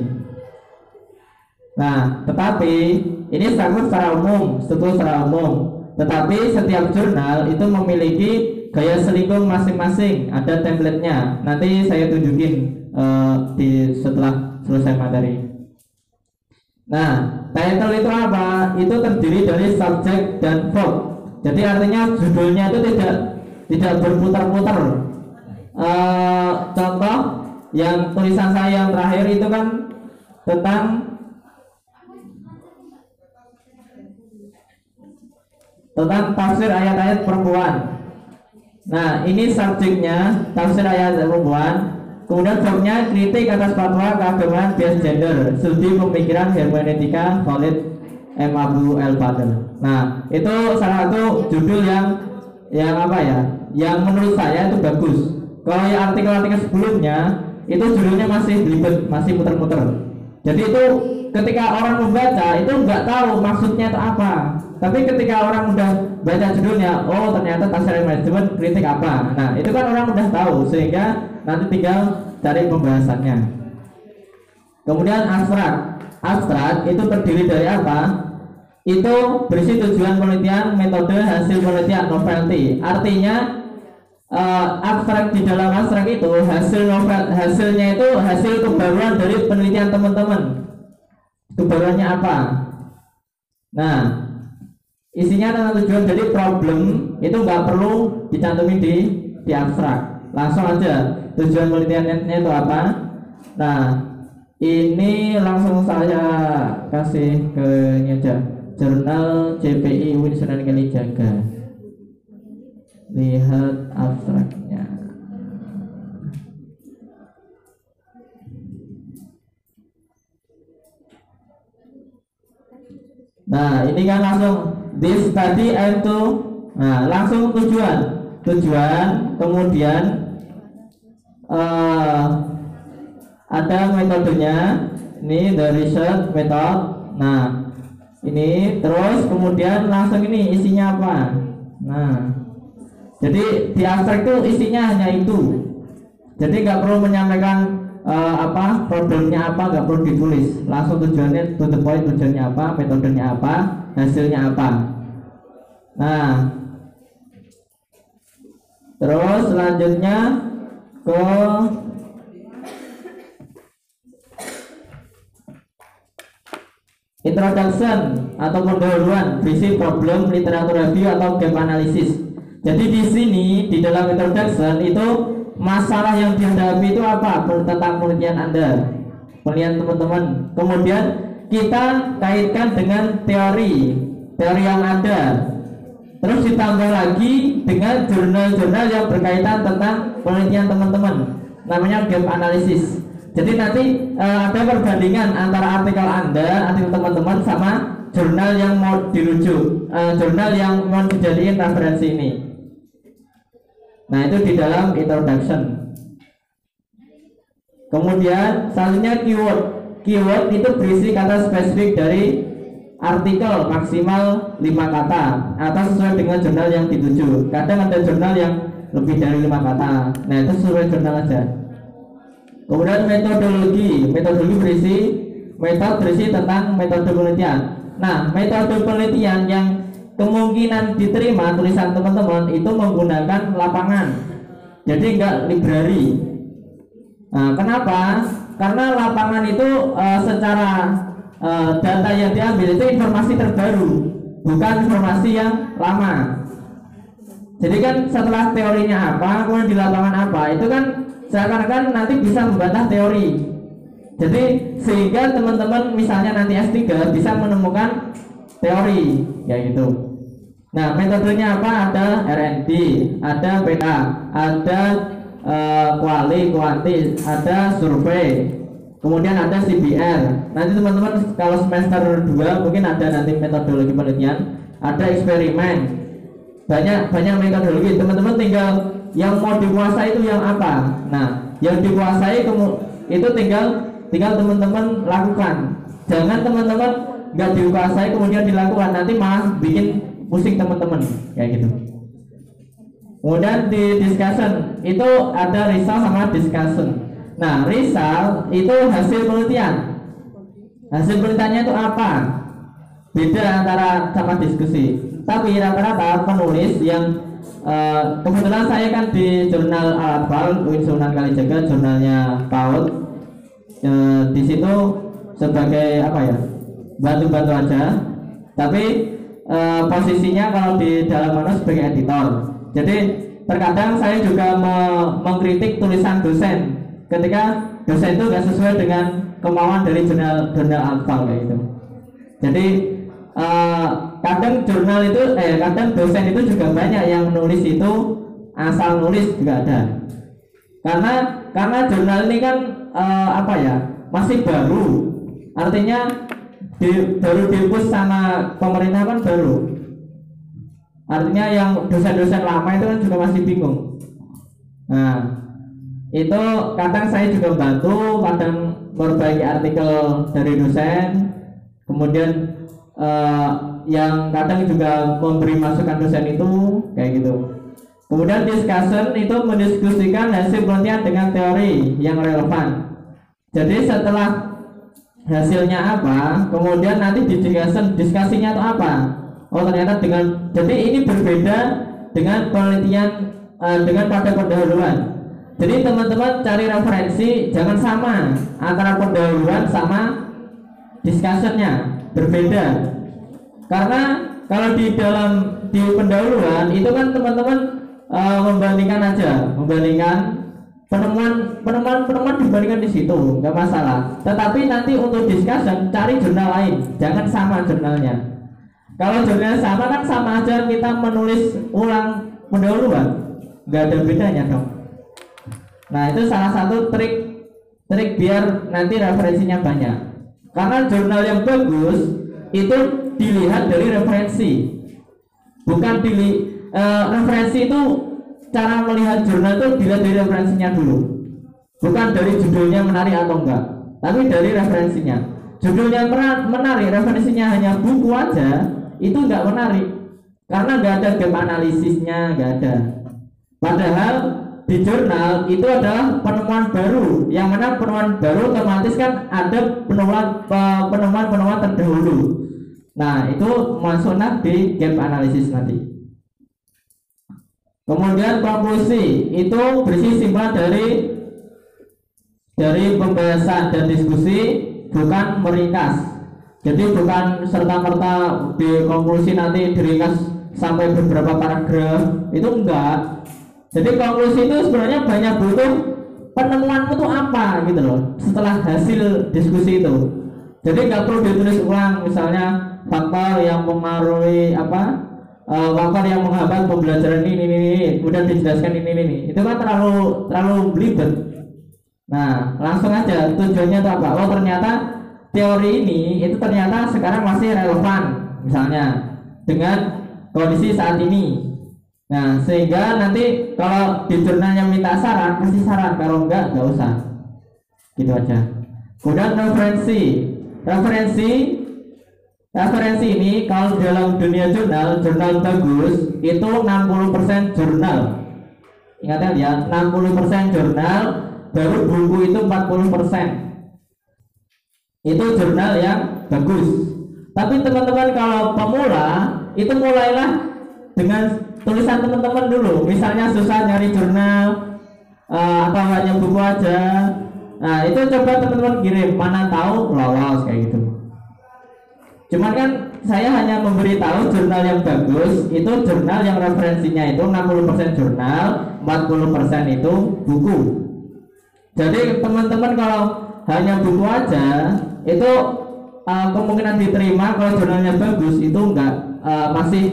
[SPEAKER 3] Nah, tetapi ini struktur secara umum, struktur secara umum. Tetapi setiap jurnal itu memiliki gaya selingkuh masing-masing, ada template-nya. Nanti saya tunjukin eh, di setelah selesai materi. Nah, title itu apa? Itu terdiri dari subjek dan verb. Jadi artinya judulnya itu tidak tidak berputar-putar. Eh, contoh yang tulisan saya yang terakhir itu kan tentang tentang tafsir ayat-ayat perempuan. Nah, ini subjeknya tafsir ayat perempuan. Kemudian verbnya kritik atas fatwa keagamaan bias gender, studi pemikiran hermeneutika Khalid M. Abu El Fadl. Nah, itu salah satu judul yang yang apa ya? Yang menurut saya itu bagus. Kalau yang artikel-artikel sebelumnya itu judulnya masih belibet, masih muter-muter. Jadi itu ketika orang membaca itu nggak tahu maksudnya itu apa. Tapi ketika orang udah baca judulnya, oh ternyata tafsir manajemen kritik apa. Nah, itu kan orang udah tahu sehingga nanti tinggal cari pembahasannya. Kemudian abstrak. Abstrak itu terdiri dari apa? Itu berisi tujuan penelitian, metode, hasil penelitian, novelty. Artinya eh, abstrak di dalam abstrak itu hasil novel hasilnya itu hasil kebaruan dari penelitian teman-teman. Kebaruannya apa? Nah, isinya tentang tujuan. Jadi problem itu nggak perlu dicantumin di di abstrak. Langsung aja. Tujuan penelitiannya itu apa? Nah ini langsung saya kasih ke aja. Jurnal JPI UIN Sunan Kalijaga lihat abstraknya Nah, ini kan langsung this study and to. Nah langsung tujuan. Tujuan kemudian eh, ada metodenya. Ini the research method. Nah ini terus kemudian langsung ini isinya apa? Nah jadi di abstrak itu isinya hanya itu. Jadi nggak perlu menyampaikan eh, apa problemnya apa nggak perlu ditulis. Langsung tujuannya to the point tujuannya apa metodenya apa hasilnya apa. Nah. Terus selanjutnya ke introduction atau pendahuluan berisi problem literatur review atau gap analysis. Jadi di sini di dalam introduction itu masalah yang dihadapi itu apa? Tentang penelitian anda. Penelitian teman-teman. Kemudian kita kaitkan dengan teori. Teori yang ada. Terus ditambah lagi dengan jurnal-jurnal yang berkaitan tentang penelitian teman-teman. Namanya gap analysis. Jadi nanti eh, ada perbandingan antara artikel anda artikel teman-teman sama jurnal yang mau dirujuk eh, jurnal yang mau dijadikan referensi ini Nah itu di dalam introduction. Kemudian selanjutnya keyword. Keyword itu berisi kata spesifik dari artikel maksimal 5 kata atau sesuai dengan jurnal yang dituju. Kadang ada jurnal yang lebih dari lima kata. Nah itu sesuai jurnal aja. Kemudian metodologi. Metodologi berisi metode berisi tentang metode penelitian. Nah metode penelitian yang kemungkinan diterima tulisan teman-teman itu menggunakan lapangan. Jadi enggak library. Nah, kenapa? Karena lapangan itu uh, secara uh, data yang diambil itu informasi terbaru bukan informasi yang lama. Jadi kan setelah teorinya apa kemudian di lapangan apa itu kan seakan-akan nanti bisa membantah teori. Jadi sehingga teman-teman misalnya nanti S3 bisa menemukan teori ya gitu. Nah, metodenya apa? Ada R&D, ada PA, ada uh, kuali, kuanti, ada survei, kemudian ada CBR. Nanti teman-teman kalau semester 2 mungkin ada nanti metodologi penelitian, ada eksperimen. Banyak banyak metodologi. Teman-teman tinggal yang mau dikuasai itu yang apa? Nah, yang dikuasai itu tinggal tinggal teman-teman lakukan. Jangan teman-teman nggak dikuasai kemudian dilakukan nanti malah bikin pusing teman-teman kayak gitu. Kemudian di discussion itu ada risau sama discussion. Nah, risau itu hasil penelitian. Hasil penelitiannya itu apa? Beda antara sama diskusi. Tapi rata-rata penulis yang uh, kebetulan saya kan di jurnal Al-Atfal, UIN Sunan Kalijaga, jurnalnya PAUD. Uh, di situ sebagai apa ya? Bantu-bantu aja. Tapi uh, posisinya kalau di dalam mana sebagai editor. Jadi terkadang saya juga me mengkritik tulisan dosen ketika dosen itu nggak sesuai dengan kemauan dari jurnal jurnal Atfal kayak gitu. Jadi uh, kadang jurnal itu eh kadang dosen itu juga banyak yang nulis itu asal nulis juga ada karena karena jurnal ini kan uh, apa ya masih baru artinya di, baru dihapus sama pemerintah kan baru artinya yang dosen-dosen lama itu kan juga masih bingung nah itu kadang saya juga bantu kadang memperbaiki artikel dari dosen kemudian uh, yang kadang juga memberi masukan dosen itu kayak gitu. Kemudian discussion itu mendiskusikan hasil penelitian dengan teori yang relevan. Jadi setelah hasilnya apa, kemudian nanti di discussion diskusinya itu apa? Oh ternyata dengan jadi ini berbeda dengan penelitian uh, dengan pada pendahuluan. Jadi teman-teman cari referensi jangan sama antara pendahuluan sama discussionnya berbeda karena kalau di dalam di pendahuluan itu kan teman-teman e, membandingkan aja membandingkan penemuan penemuan penemuan dibandingkan di situ nggak masalah. Tetapi nanti untuk discussion cari jurnal lain. Jangan sama jurnalnya. Kalau jurnal sama kan sama aja kita menulis ulang pendahuluan. Nggak ada bedanya dong. Nah itu salah satu trik trik biar nanti referensinya banyak. Karena jurnal yang bagus itu dilihat dari referensi. Bukan pilih e, referensi itu cara melihat jurnal itu dilihat dari referensinya dulu. Bukan dari judulnya menarik atau enggak tapi dari referensinya. Judulnya menarik referensinya hanya buku aja itu enggak menarik. Karena enggak ada gap analisisnya enggak ada. Padahal di jurnal itu adalah penemuan baru yang mana penemuan baru otomatis kan ada penemuan penemuan penemuan terdahulu. Nah, itu masuknya di gap analisis nanti. Kemudian konklusi itu berisi simpulan dari dari pembahasan dan diskusi bukan meringkas. Jadi bukan serta merta di konklusi nanti diringkas sampai beberapa paragraf itu enggak. Jadi konklusi itu sebenarnya banyak butuh penemuan itu apa gitu loh setelah hasil diskusi itu. Jadi nggak perlu ditulis ulang misalnya faktor yang mempengaruhi apa faktor yang menghambat pembelajaran ini ini ini kemudian dijelaskan ini ini. Itu kan terlalu terlalu belibet. Nah langsung aja. Tujuannya itu apa? Oh ternyata teori ini itu ternyata sekarang masih relevan misalnya dengan kondisi saat ini. Nah sehingga nanti kalau di jurnalnya minta saran kasih saran. Kalau enggak enggak usah. Gitu aja. Kemudian referensi. Referensi referensi ini kalau dalam dunia jurnal jurnal bagus itu 60% jurnal. Ingat ya 60% jurnal baru buku itu 40% itu jurnal yang bagus. Tapi teman-teman kalau pemula itu mulailah dengan tulisan teman-teman dulu. Misalnya susah nyari jurnal uh, apa hanya buku aja. Nah itu coba teman-teman kirim. Mana tahu lolos kayak gitu Cuman kan saya hanya memberitahu jurnal yang bagus itu jurnal yang referensinya itu 60% jurnal, 40% itu buku. Jadi teman-teman kalau hanya buku aja itu uh, kemungkinan diterima kalau jurnalnya bagus itu enggak uh, masih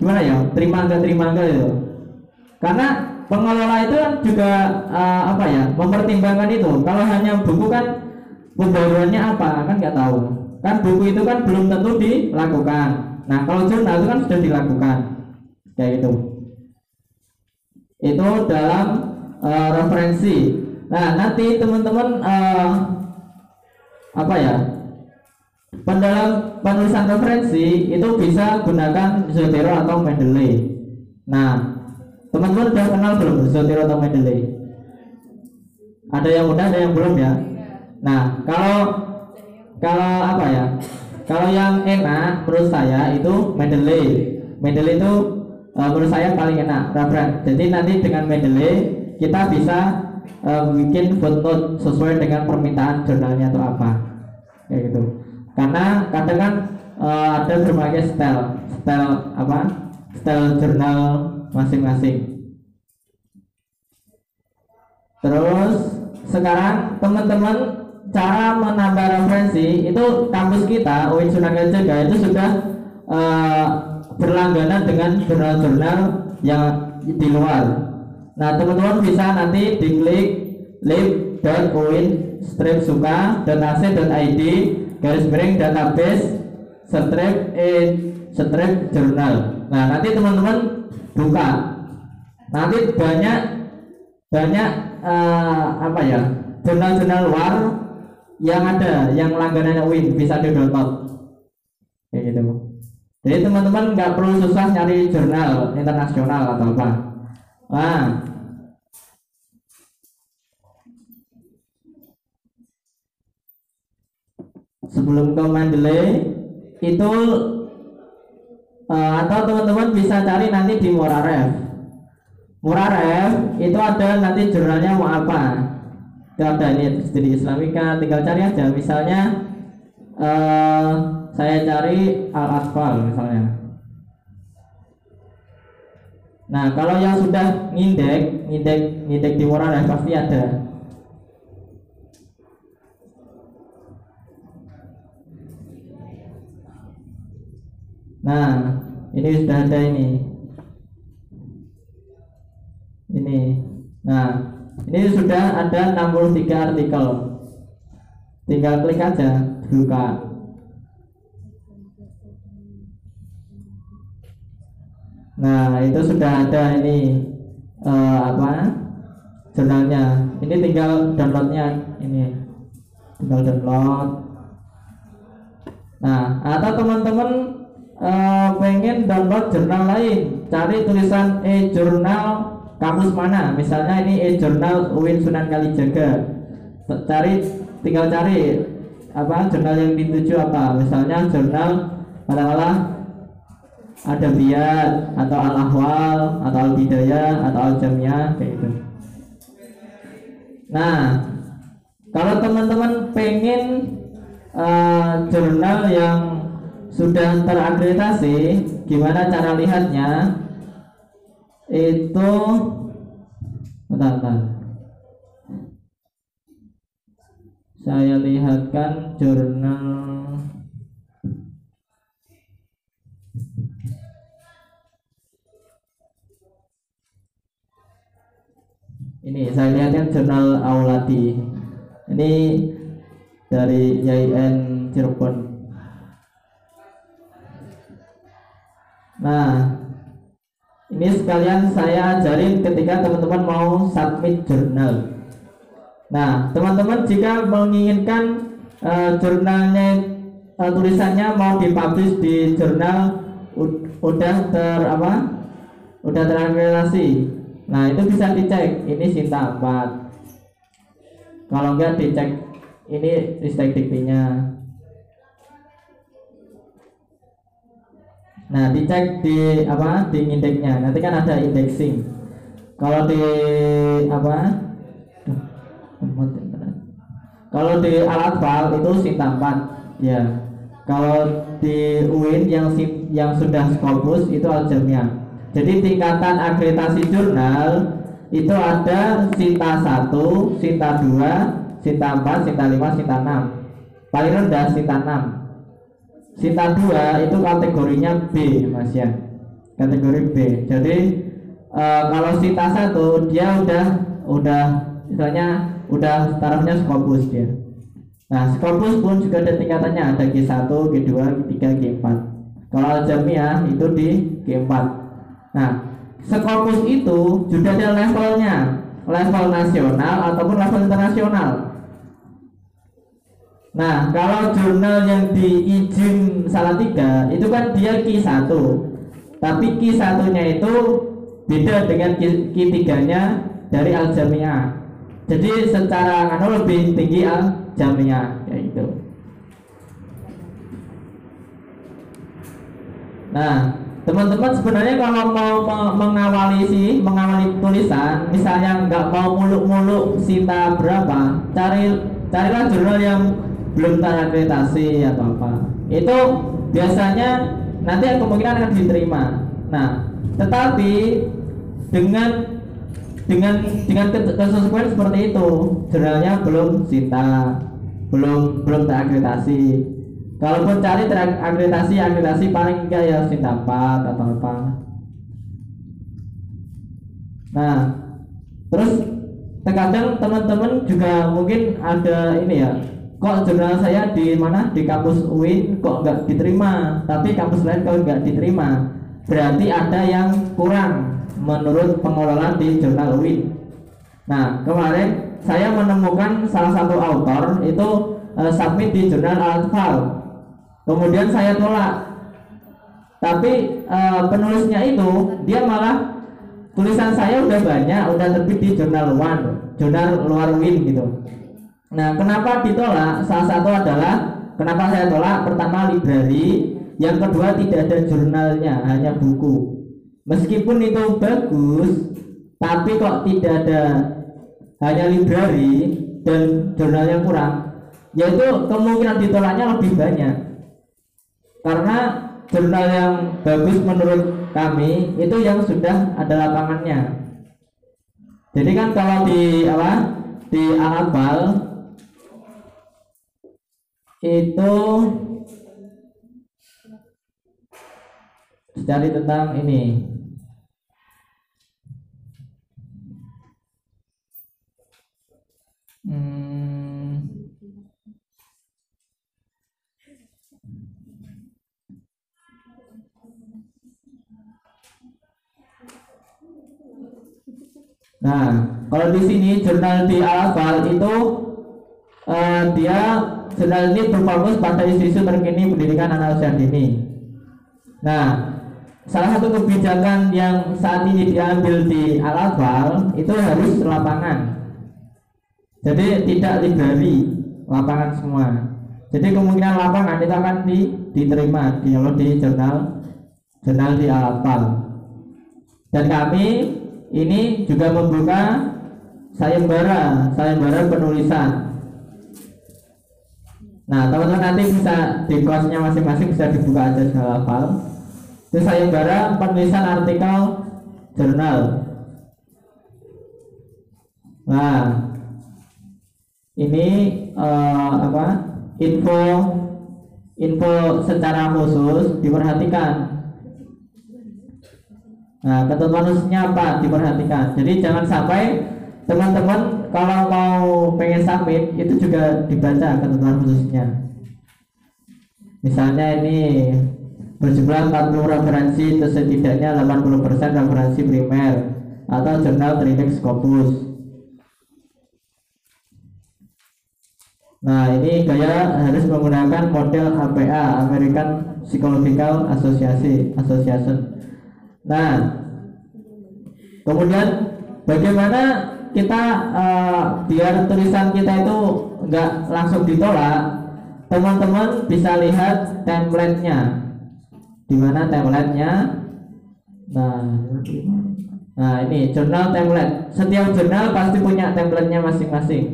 [SPEAKER 3] gimana ya terima enggak terima enggak itu. Karena pengelola itu kan juga uh, apa ya mempertimbangkan itu. Kalau hanya buku kan pembaruannya apa kan nggak tahu kan buku itu kan belum tentu dilakukan. Nah kalau jurnal itu kan sudah dilakukan. Kayak gitu. Itu dalam uh, referensi. Nah nanti teman-teman uh, apa ya pendalam penulisan referensi itu bisa gunakan Zotero atau Mendeley. Nah teman-teman udah kenal belum Zotero atau Mendeley? Ada yang udah ada yang belum ya? Nah kalau kalau apa ya? Kalau yang enak menurut saya itu Mendeley. Mendeley itu uh, menurut saya paling enak referensi jadi nanti dengan Mendeley kita bisa uh, bikin footnote sesuai dengan permintaan jurnalnya atau apa. Kayak gitu. Karena kadang kan uh, ada berbagai style style apa? Style jurnal masing-masing. Terus sekarang teman-teman cara menambah referensi itu kampus kita UIN Sunan Kalijaga itu sudah uh, berlangganan dengan jurnal-jurnal yang di luar Nah teman-teman bisa nanti diklik lib.uin strip suka.ac.id garis miring database strip in strip jurnal. Nah nanti teman-teman buka. Nanti banyak banyak uh, apa ya jurnal-jurnal luar yang ada yang langganannya UIN bisa di download kayak gitu. Jadi teman-teman nggak perlu susah nyari jurnal internasional atau apa. Nah, sebelum ke Mendeley itu uh, atau teman-teman bisa cari nanti di Muraref. Muraref itu ada nanti jurnalnya mau apa? Itu ada ini studi Islamika, tinggal cari aja. Misalnya uh, saya cari Al Asfal misalnya. Nah, kalau yang sudah ngindek, ngindek, ngindek di Muraref pasti ada. Nah, ini sudah ada ini. Ini. Nah, ini sudah ada 63 artikel. Tinggal klik aja, buka. Nah, itu sudah ada ini uh, apa? Jurnalnya. Ini tinggal downloadnya ini. Tinggal download. Nah, atau teman-teman uh, pengen download jurnal lain cari tulisan e-jurnal kamus mana? Misalnya ini e-jurnal UIN Sunan Kalijaga. Cari tinggal cari apa jurnal yang dituju apa. Misalnya jurnal katakanlah ada biat atau al ahwal atau al bidayah atau al jamiyah kayak gitu. Nah kalau teman-teman pengen uh, jurnal yang sudah terakreditasi gimana cara lihatnya itu bentar, bentar. saya lihatkan jurnal. Ini saya lihatkan jurnal Auladi. Ini dari YIN Cirebon. Nah, ini sekalian saya ajarin ketika teman-teman mau submit jurnal. Nah, teman-teman jika menginginkan uh, jurnalnya uh, tulisannya mau dipublish di jurnal udah ter apa? Udah terafiliasi. Nah, itu bisa dicek ini Sinta 4. Kalau enggak dicek ini ristek diktinya. Nah, dicek di apa? Di indeksnya. Nanti kan ada indexing. Kalau di apa? Kalau di alat file itu Sinta 4 ya. Kalau di UIN yang yang sudah Scopus itu Aljamnya. Jadi tingkatan akreditasi jurnal itu ada Sinta 1, Sinta 2, Sinta 4, Sinta 5, Sinta 6 paling rendah Sinta 6 Sinta 2 itu kategorinya B mas ya kategori B. Jadi e, kalau Sinta 1 dia udah udah misalnya udah tarafnya Scopus dia. Nah Scopus pun juga ada tingkatannya. Ada G1, G2, G3, G4 kalau Aljamiah itu di G4 nah Scopus itu sudah ada levelnya. Level nasional ataupun level internasional Nah, kalau jurnal yang di izin tiga itu kan dia Q1. Tapi Q1-nya itu beda dengan Q3-nya dari Al-Jami'ah. Jadi secara anu lebih tinggi Al-Jami'ah kayak gitu. Nah, teman-teman sebenarnya kalau mau mengawali sih mengawali tulisan misalnya nggak mau muluk-muluk sita berapa cari carilah jurnal yang belum terakreditasi atau apa itu biasanya nanti kemungkinan akan diterima. Nah tetapi dengan dengan dengan kesesuaian seperti itu jurnalnya belum sita belum belum terakreditasi. Kalaupun cari terakreditasi akreditasi paling enggak ya sita 4 atau apa. Nah terus terkadang teman-teman juga mungkin ada ini ya kok jurnal saya di mana? Di kampus UIN kok nggak diterima. Tapi kampus lain kok nggak diterima. Berarti ada yang kurang menurut pengelola di jurnal UIN nah kemarin saya menemukan salah satu author itu uh, submit di jurnal Al-Atfal kemudian saya tolak. Tapi uh, penulisnya itu dia malah tulisan saya udah banyak udah terbit di jurnal One jurnal luar UIN gitu Nah, kenapa ditolak? Salah satu adalah kenapa saya tolak? Pertama library, yang kedua tidak ada jurnalnya, hanya buku. Meskipun itu bagus, tapi kok tidak ada hanya library dan jurnalnya kurang, yaitu kemungkinan ditolaknya lebih banyak. Karena jurnal yang bagus menurut kami itu yang sudah ada lapangannya. Jadi kan kalau di apa di Anabal itu cari tentang ini hmm. Nah, kalau di sini jurnal di al itu uh, dia Jurnal ini berfokus pada isu-isu terkini pendidikan anak usia dini. Nah, salah satu kebijakan yang saat ini diambil di al itu harus lapangan. Jadi tidak library, lapangan semua. Jadi kemungkinan lapangan itu akan di, diterima di di jurnal jurnal di al Dan kami ini juga membuka sayembara sayembara penulisan Nah, teman-teman nanti bisa di kelasnya masing-masing bisa dibuka aja hafal. Itu sayembara penulisan artikel jurnal. Nah, ini uh, apa? Info info secara khusus diperhatikan. Nah, ketentuan khususnya apa? Diperhatikan. Jadi jangan sampai teman-teman kalau mau pengen submit itu juga dibaca ketentuan khususnya misalnya ini berjumlah 40 referensi itu setidaknya 80% referensi primer atau jurnal Trinex Scopus Nah ini gaya harus menggunakan model APA American Psychological Association Association. Nah kemudian bagaimana kita uh, biar tulisan kita itu nggak langsung ditolak teman-teman bisa lihat template-nya. Di mana template-nya? Nah nah ini jurnal template. Setiap jurnal pasti punya template-nya masing-masing.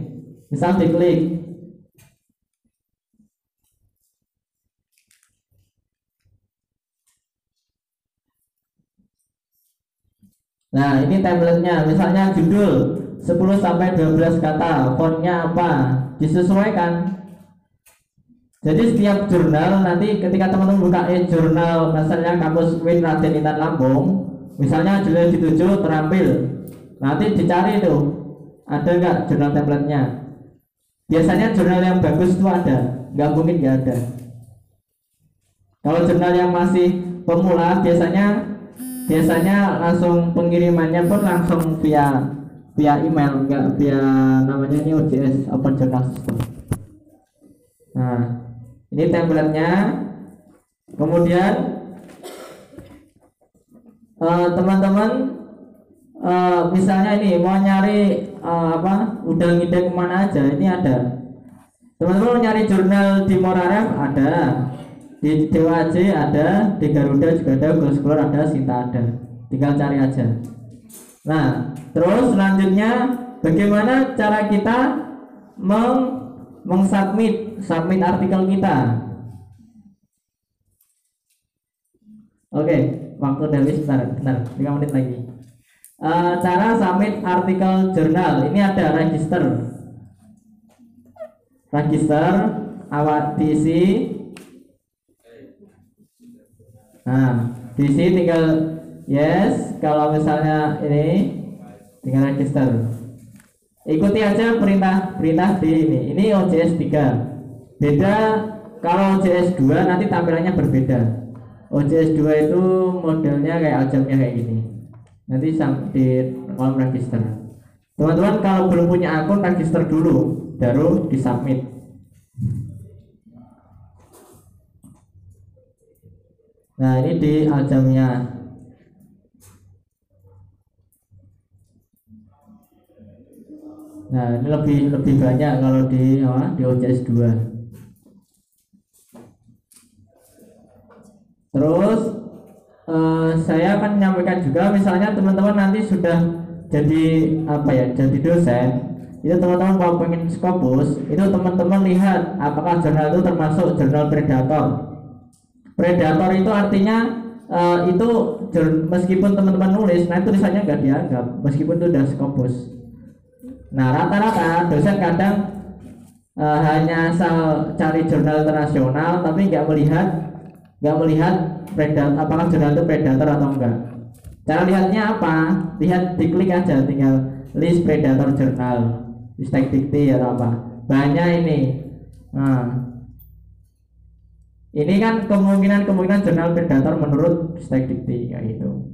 [SPEAKER 3] Misal diklik. Nah, ini template-nya. Misalnya judul 10 sampai 12 kata fontnya apa? Disesuaikan. Jadi setiap jurnal nanti ketika teman-teman buka e jurnal misalnya kampus Win Raden Intan Lampung misalnya jurnal dituju terampil. Nanti dicari itu. Ada nggak jurnal templatenya? Biasanya jurnal yang bagus itu ada. Nggak mungkin nggak ada. Kalau jurnal yang masih pemula biasanya biasanya langsung pengirimannya pun langsung via via email nggak via namanya ini OJS Open Journal System nah ini templatenya. Kemudian eh, teman-teman uh, misalnya ini mau nyari uh, apa udah ngide ke mana aja ini ada. Teman-teman mau nyari jurnal di Moraref ada. Di Dewa Aji ada. Di Garuda juga ada Google Scholar ada Sinta ada. Tinggal cari aja nah terus selanjutnya bagaimana cara kita meng mengsubmit submit artikel kita. Oke, waktu dari sebentar, bentar, 3 menit lagi. Uh, cara submit artikel jurnal ini ada register, register awak diisi. Nah, diisi tinggal yes. Kalau misalnya ini tinggal register. Ikuti aja perintah perintah di ini. Ini OJS 3 beda kalau OJS 2 nanti tampilannya berbeda. OJS 2 itu modelnya kayak aljamnya kayak gini. Nanti di kolom register. Teman-teman kalau belum punya akun register dulu. Baru disubmit. Nah ini di aljamnya Nah, ini lebih lebih banyak kalau di apa, di OJS 2. Terus eh, saya akan menyampaikan juga misalnya teman-teman nanti sudah jadi apa ya, jadi dosen, itu teman-teman mau pengen skopus, itu teman-teman lihat apakah jurnal itu termasuk jurnal predator. Predator itu artinya uh, itu meskipun teman-teman nulis, nah tulisannya nggak dianggap, meskipun itu udah skopus Nah rata-rata dosen kadang uh, hanya asal cari jurnal internasional tapi nggak melihat nggak melihat predator apakah jurnal itu predator atau enggak. Cara lihatnya apa? Lihat diklik aja tinggal list predator jurnal, listek dikti atau apa. Banyak ini. Nah, ini kan kemungkinan kemungkinan jurnal predator menurut stek dikti kayak gitu.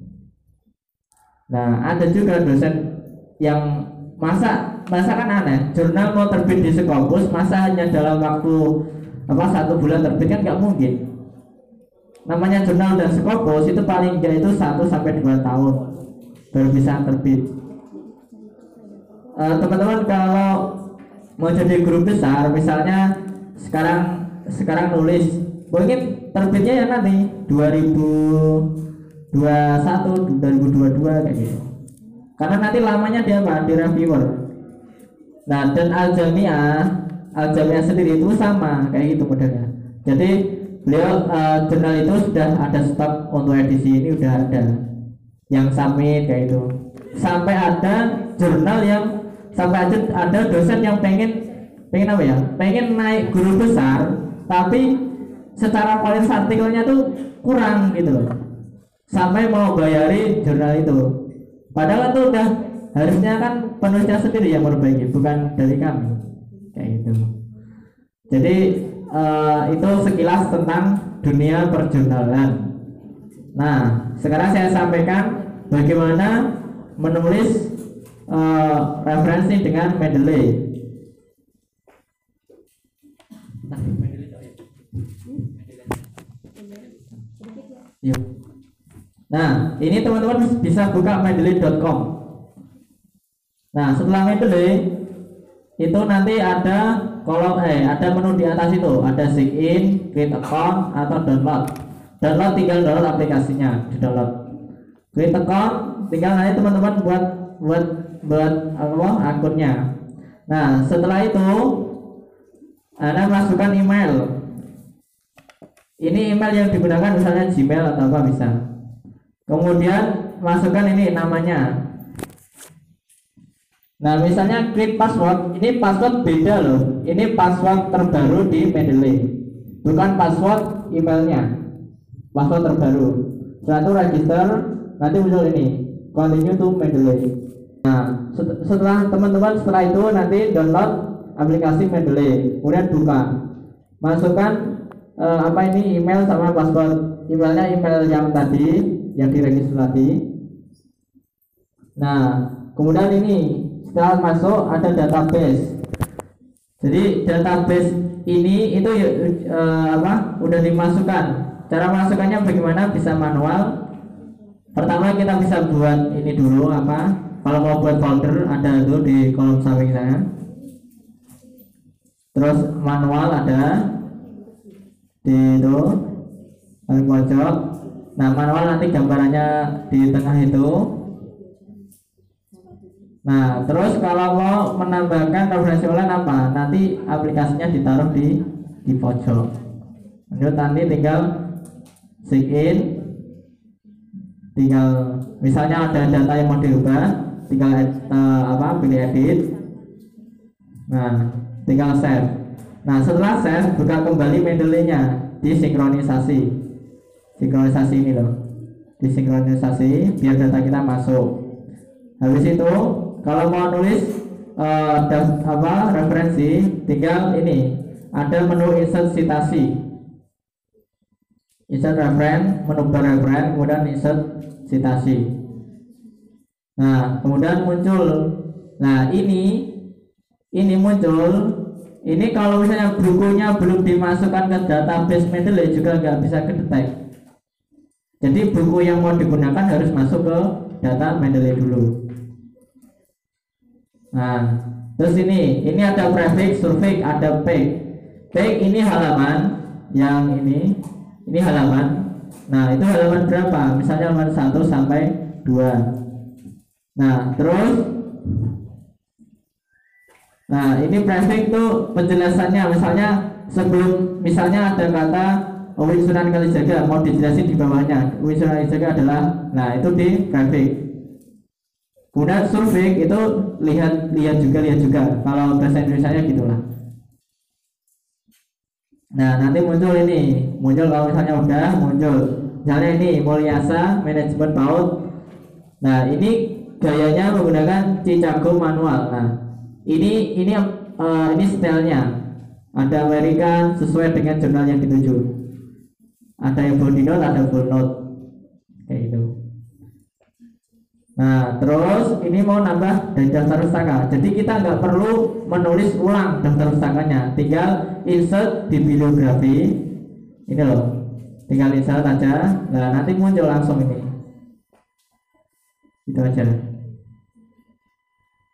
[SPEAKER 3] Nah, ada juga dosen yang masa masa kan aneh. Jurnal mau terbit di Sekopus masa hanya dalam waktu apa satu bulan terbit kan nggak mungkin. Namanya jurnal dan Sekopus itu paling enggak itu satu sampai dua tahun baru bisa terbit. Eh, teman-teman kalau mau jadi guru besar misalnya sekarang sekarang nulis. Mungkin terbitnya ya nanti 2021 2022 kayak gitu karena nanti lamanya dia apa di reviewer. Nah dan al jamiah sendiri itu sama kayak gitu modelnya. Jadi beliau uh, jurnal itu sudah ada stok untuk edisi ini udah ada. Yang summit kayak itu sampai ada jurnal yang sampai ada ada dosen yang pengen pengen apa ya? Pengen naik guru besar tapi secara kualitas artikelnya tuh kurang gitu. Sampai mau bayari jurnal itu Padahal itu udah harusnya kan penulisnya sendiri yang memperbaiki, bukan dari kami. Kayak gitu. Jadi uh, itu sekilas tentang dunia perjurnalan. Nah, sekarang saya sampaikan bagaimana menulis uh, referensi dengan Mendeley. Yuk. Nah, ini teman-teman bisa buka mendeley.com. Nah, setelah Mendeley itu nanti ada kolom eh ada menu di atas itu, ada sign in, create account atau download. Download tinggal download aplikasinya, di download. Create account tinggal nanti teman-teman buat buat buat apa akunnya. Nah, setelah itu Anda masukkan email. Ini email yang digunakan misalnya Gmail atau apa bisa kemudian masukkan ini namanya Nah, misalnya create password, ini password beda loh. Ini password terbaru di Mendeley. Bukan password emailnya. Password terbaru. Setelah itu register, nanti muncul ini. Continue to Mendeley. Nah, setelah teman-teman setelah itu nanti download aplikasi Mendeley. Kemudian buka. Masukkan eh, apa ini email sama password. Emailnya email yang tadi yang diregistrasi. Nah, kemudian ini setelah masuk ada database. Jadi database ini itu uh, apa udah dimasukkan. Cara masukkannya bagaimana? Bisa manual. Pertama kita bisa buat ini dulu apa kalau mau buat folder ada tuh di kolom samping saya. Terus manual ada di itu paling pojok nah manual nanti gambarannya di tengah itu Nah, terus kalau mau menambahkan referensi online apa? Nanti aplikasinya ditaruh di di pojok. Lanjut nanti tinggal sign in, tinggal misalnya ada data yang mau diubah, tinggal uh, apa pilih edit. Nah, tinggal save. Nah, setelah save buka kembali mendeley-nya disinkronisasi. Sinkronisasi ini loh. Disinkronisasi biar data kita masuk. Habis itu kalau mau nulis uh, apa referensi tinggal ini ada menu insert citasi insert referen menu referen kemudian insert citasi nah kemudian muncul nah ini ini muncul ini kalau misalnya bukunya belum dimasukkan ke database Mendeley juga nggak bisa kedetek jadi buku yang mau digunakan harus masuk ke data Mendeley dulu Nah, terus ini, ini ada prefix, suffix, ada peg. Peg ini halaman, yang ini, ini halaman. Nah, itu halaman berapa? Misalnya halaman 1 sampai 2. Nah, terus Nah, ini prefix itu penjelasannya misalnya sebelum misalnya ada kata Win Sunan Kalijaga mau dijelasin di bawahnya. Win Sunan Kalijaga adalah nah itu di prefix. Kemudian survei itu lihat lihat juga lihat juga. Kalau bahasa Indonesia nya gitulah. Nah nanti muncul ini, muncul kalau misalnya udah muncul. Misalnya ini Mulyasa manajemen PAUD. Nah ini gayanya menggunakan Cicago manual. Nah ini ini uh, ini stylenya. Ada American sesuai dengan jurnal yang dituju. Ada yang full note, ada full note. Kayak itu. Nah, terus ini mau nambah dari daftar pustaka. Jadi kita nggak perlu menulis ulang daftar pustakanya, tinggal insert di bibliografi. Ini loh, tinggal insert aja. Nah, nanti muncul langsung ini. Itu aja.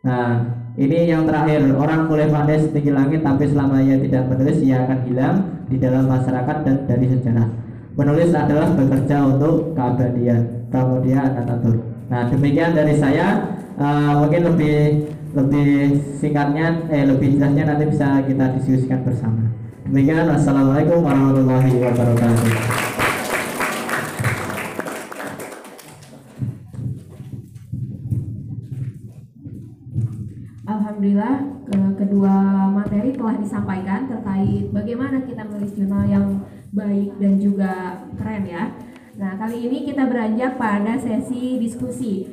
[SPEAKER 3] Nah, ini yang terakhir, orang boleh pandai setinggi langit tapi selama ia tidak menulis ia akan hilang di dalam masyarakat dan dari sejarah. Menulis adalah bekerja untuk keabadian. Kemudian Ataturk. Nah demikian dari saya uh, mungkin lebih lebih singkatnya eh lebih jelasnya nanti bisa kita diskusikan bersama. Demikian wassalamualaikum warahmatullahi wabarakatuh.
[SPEAKER 1] Alhamdulillah kedua materi telah disampaikan terkait bagaimana kita menulis jurnal yang baik dan juga keren ya. Nah, kali ini kita beranjak pada sesi diskusi.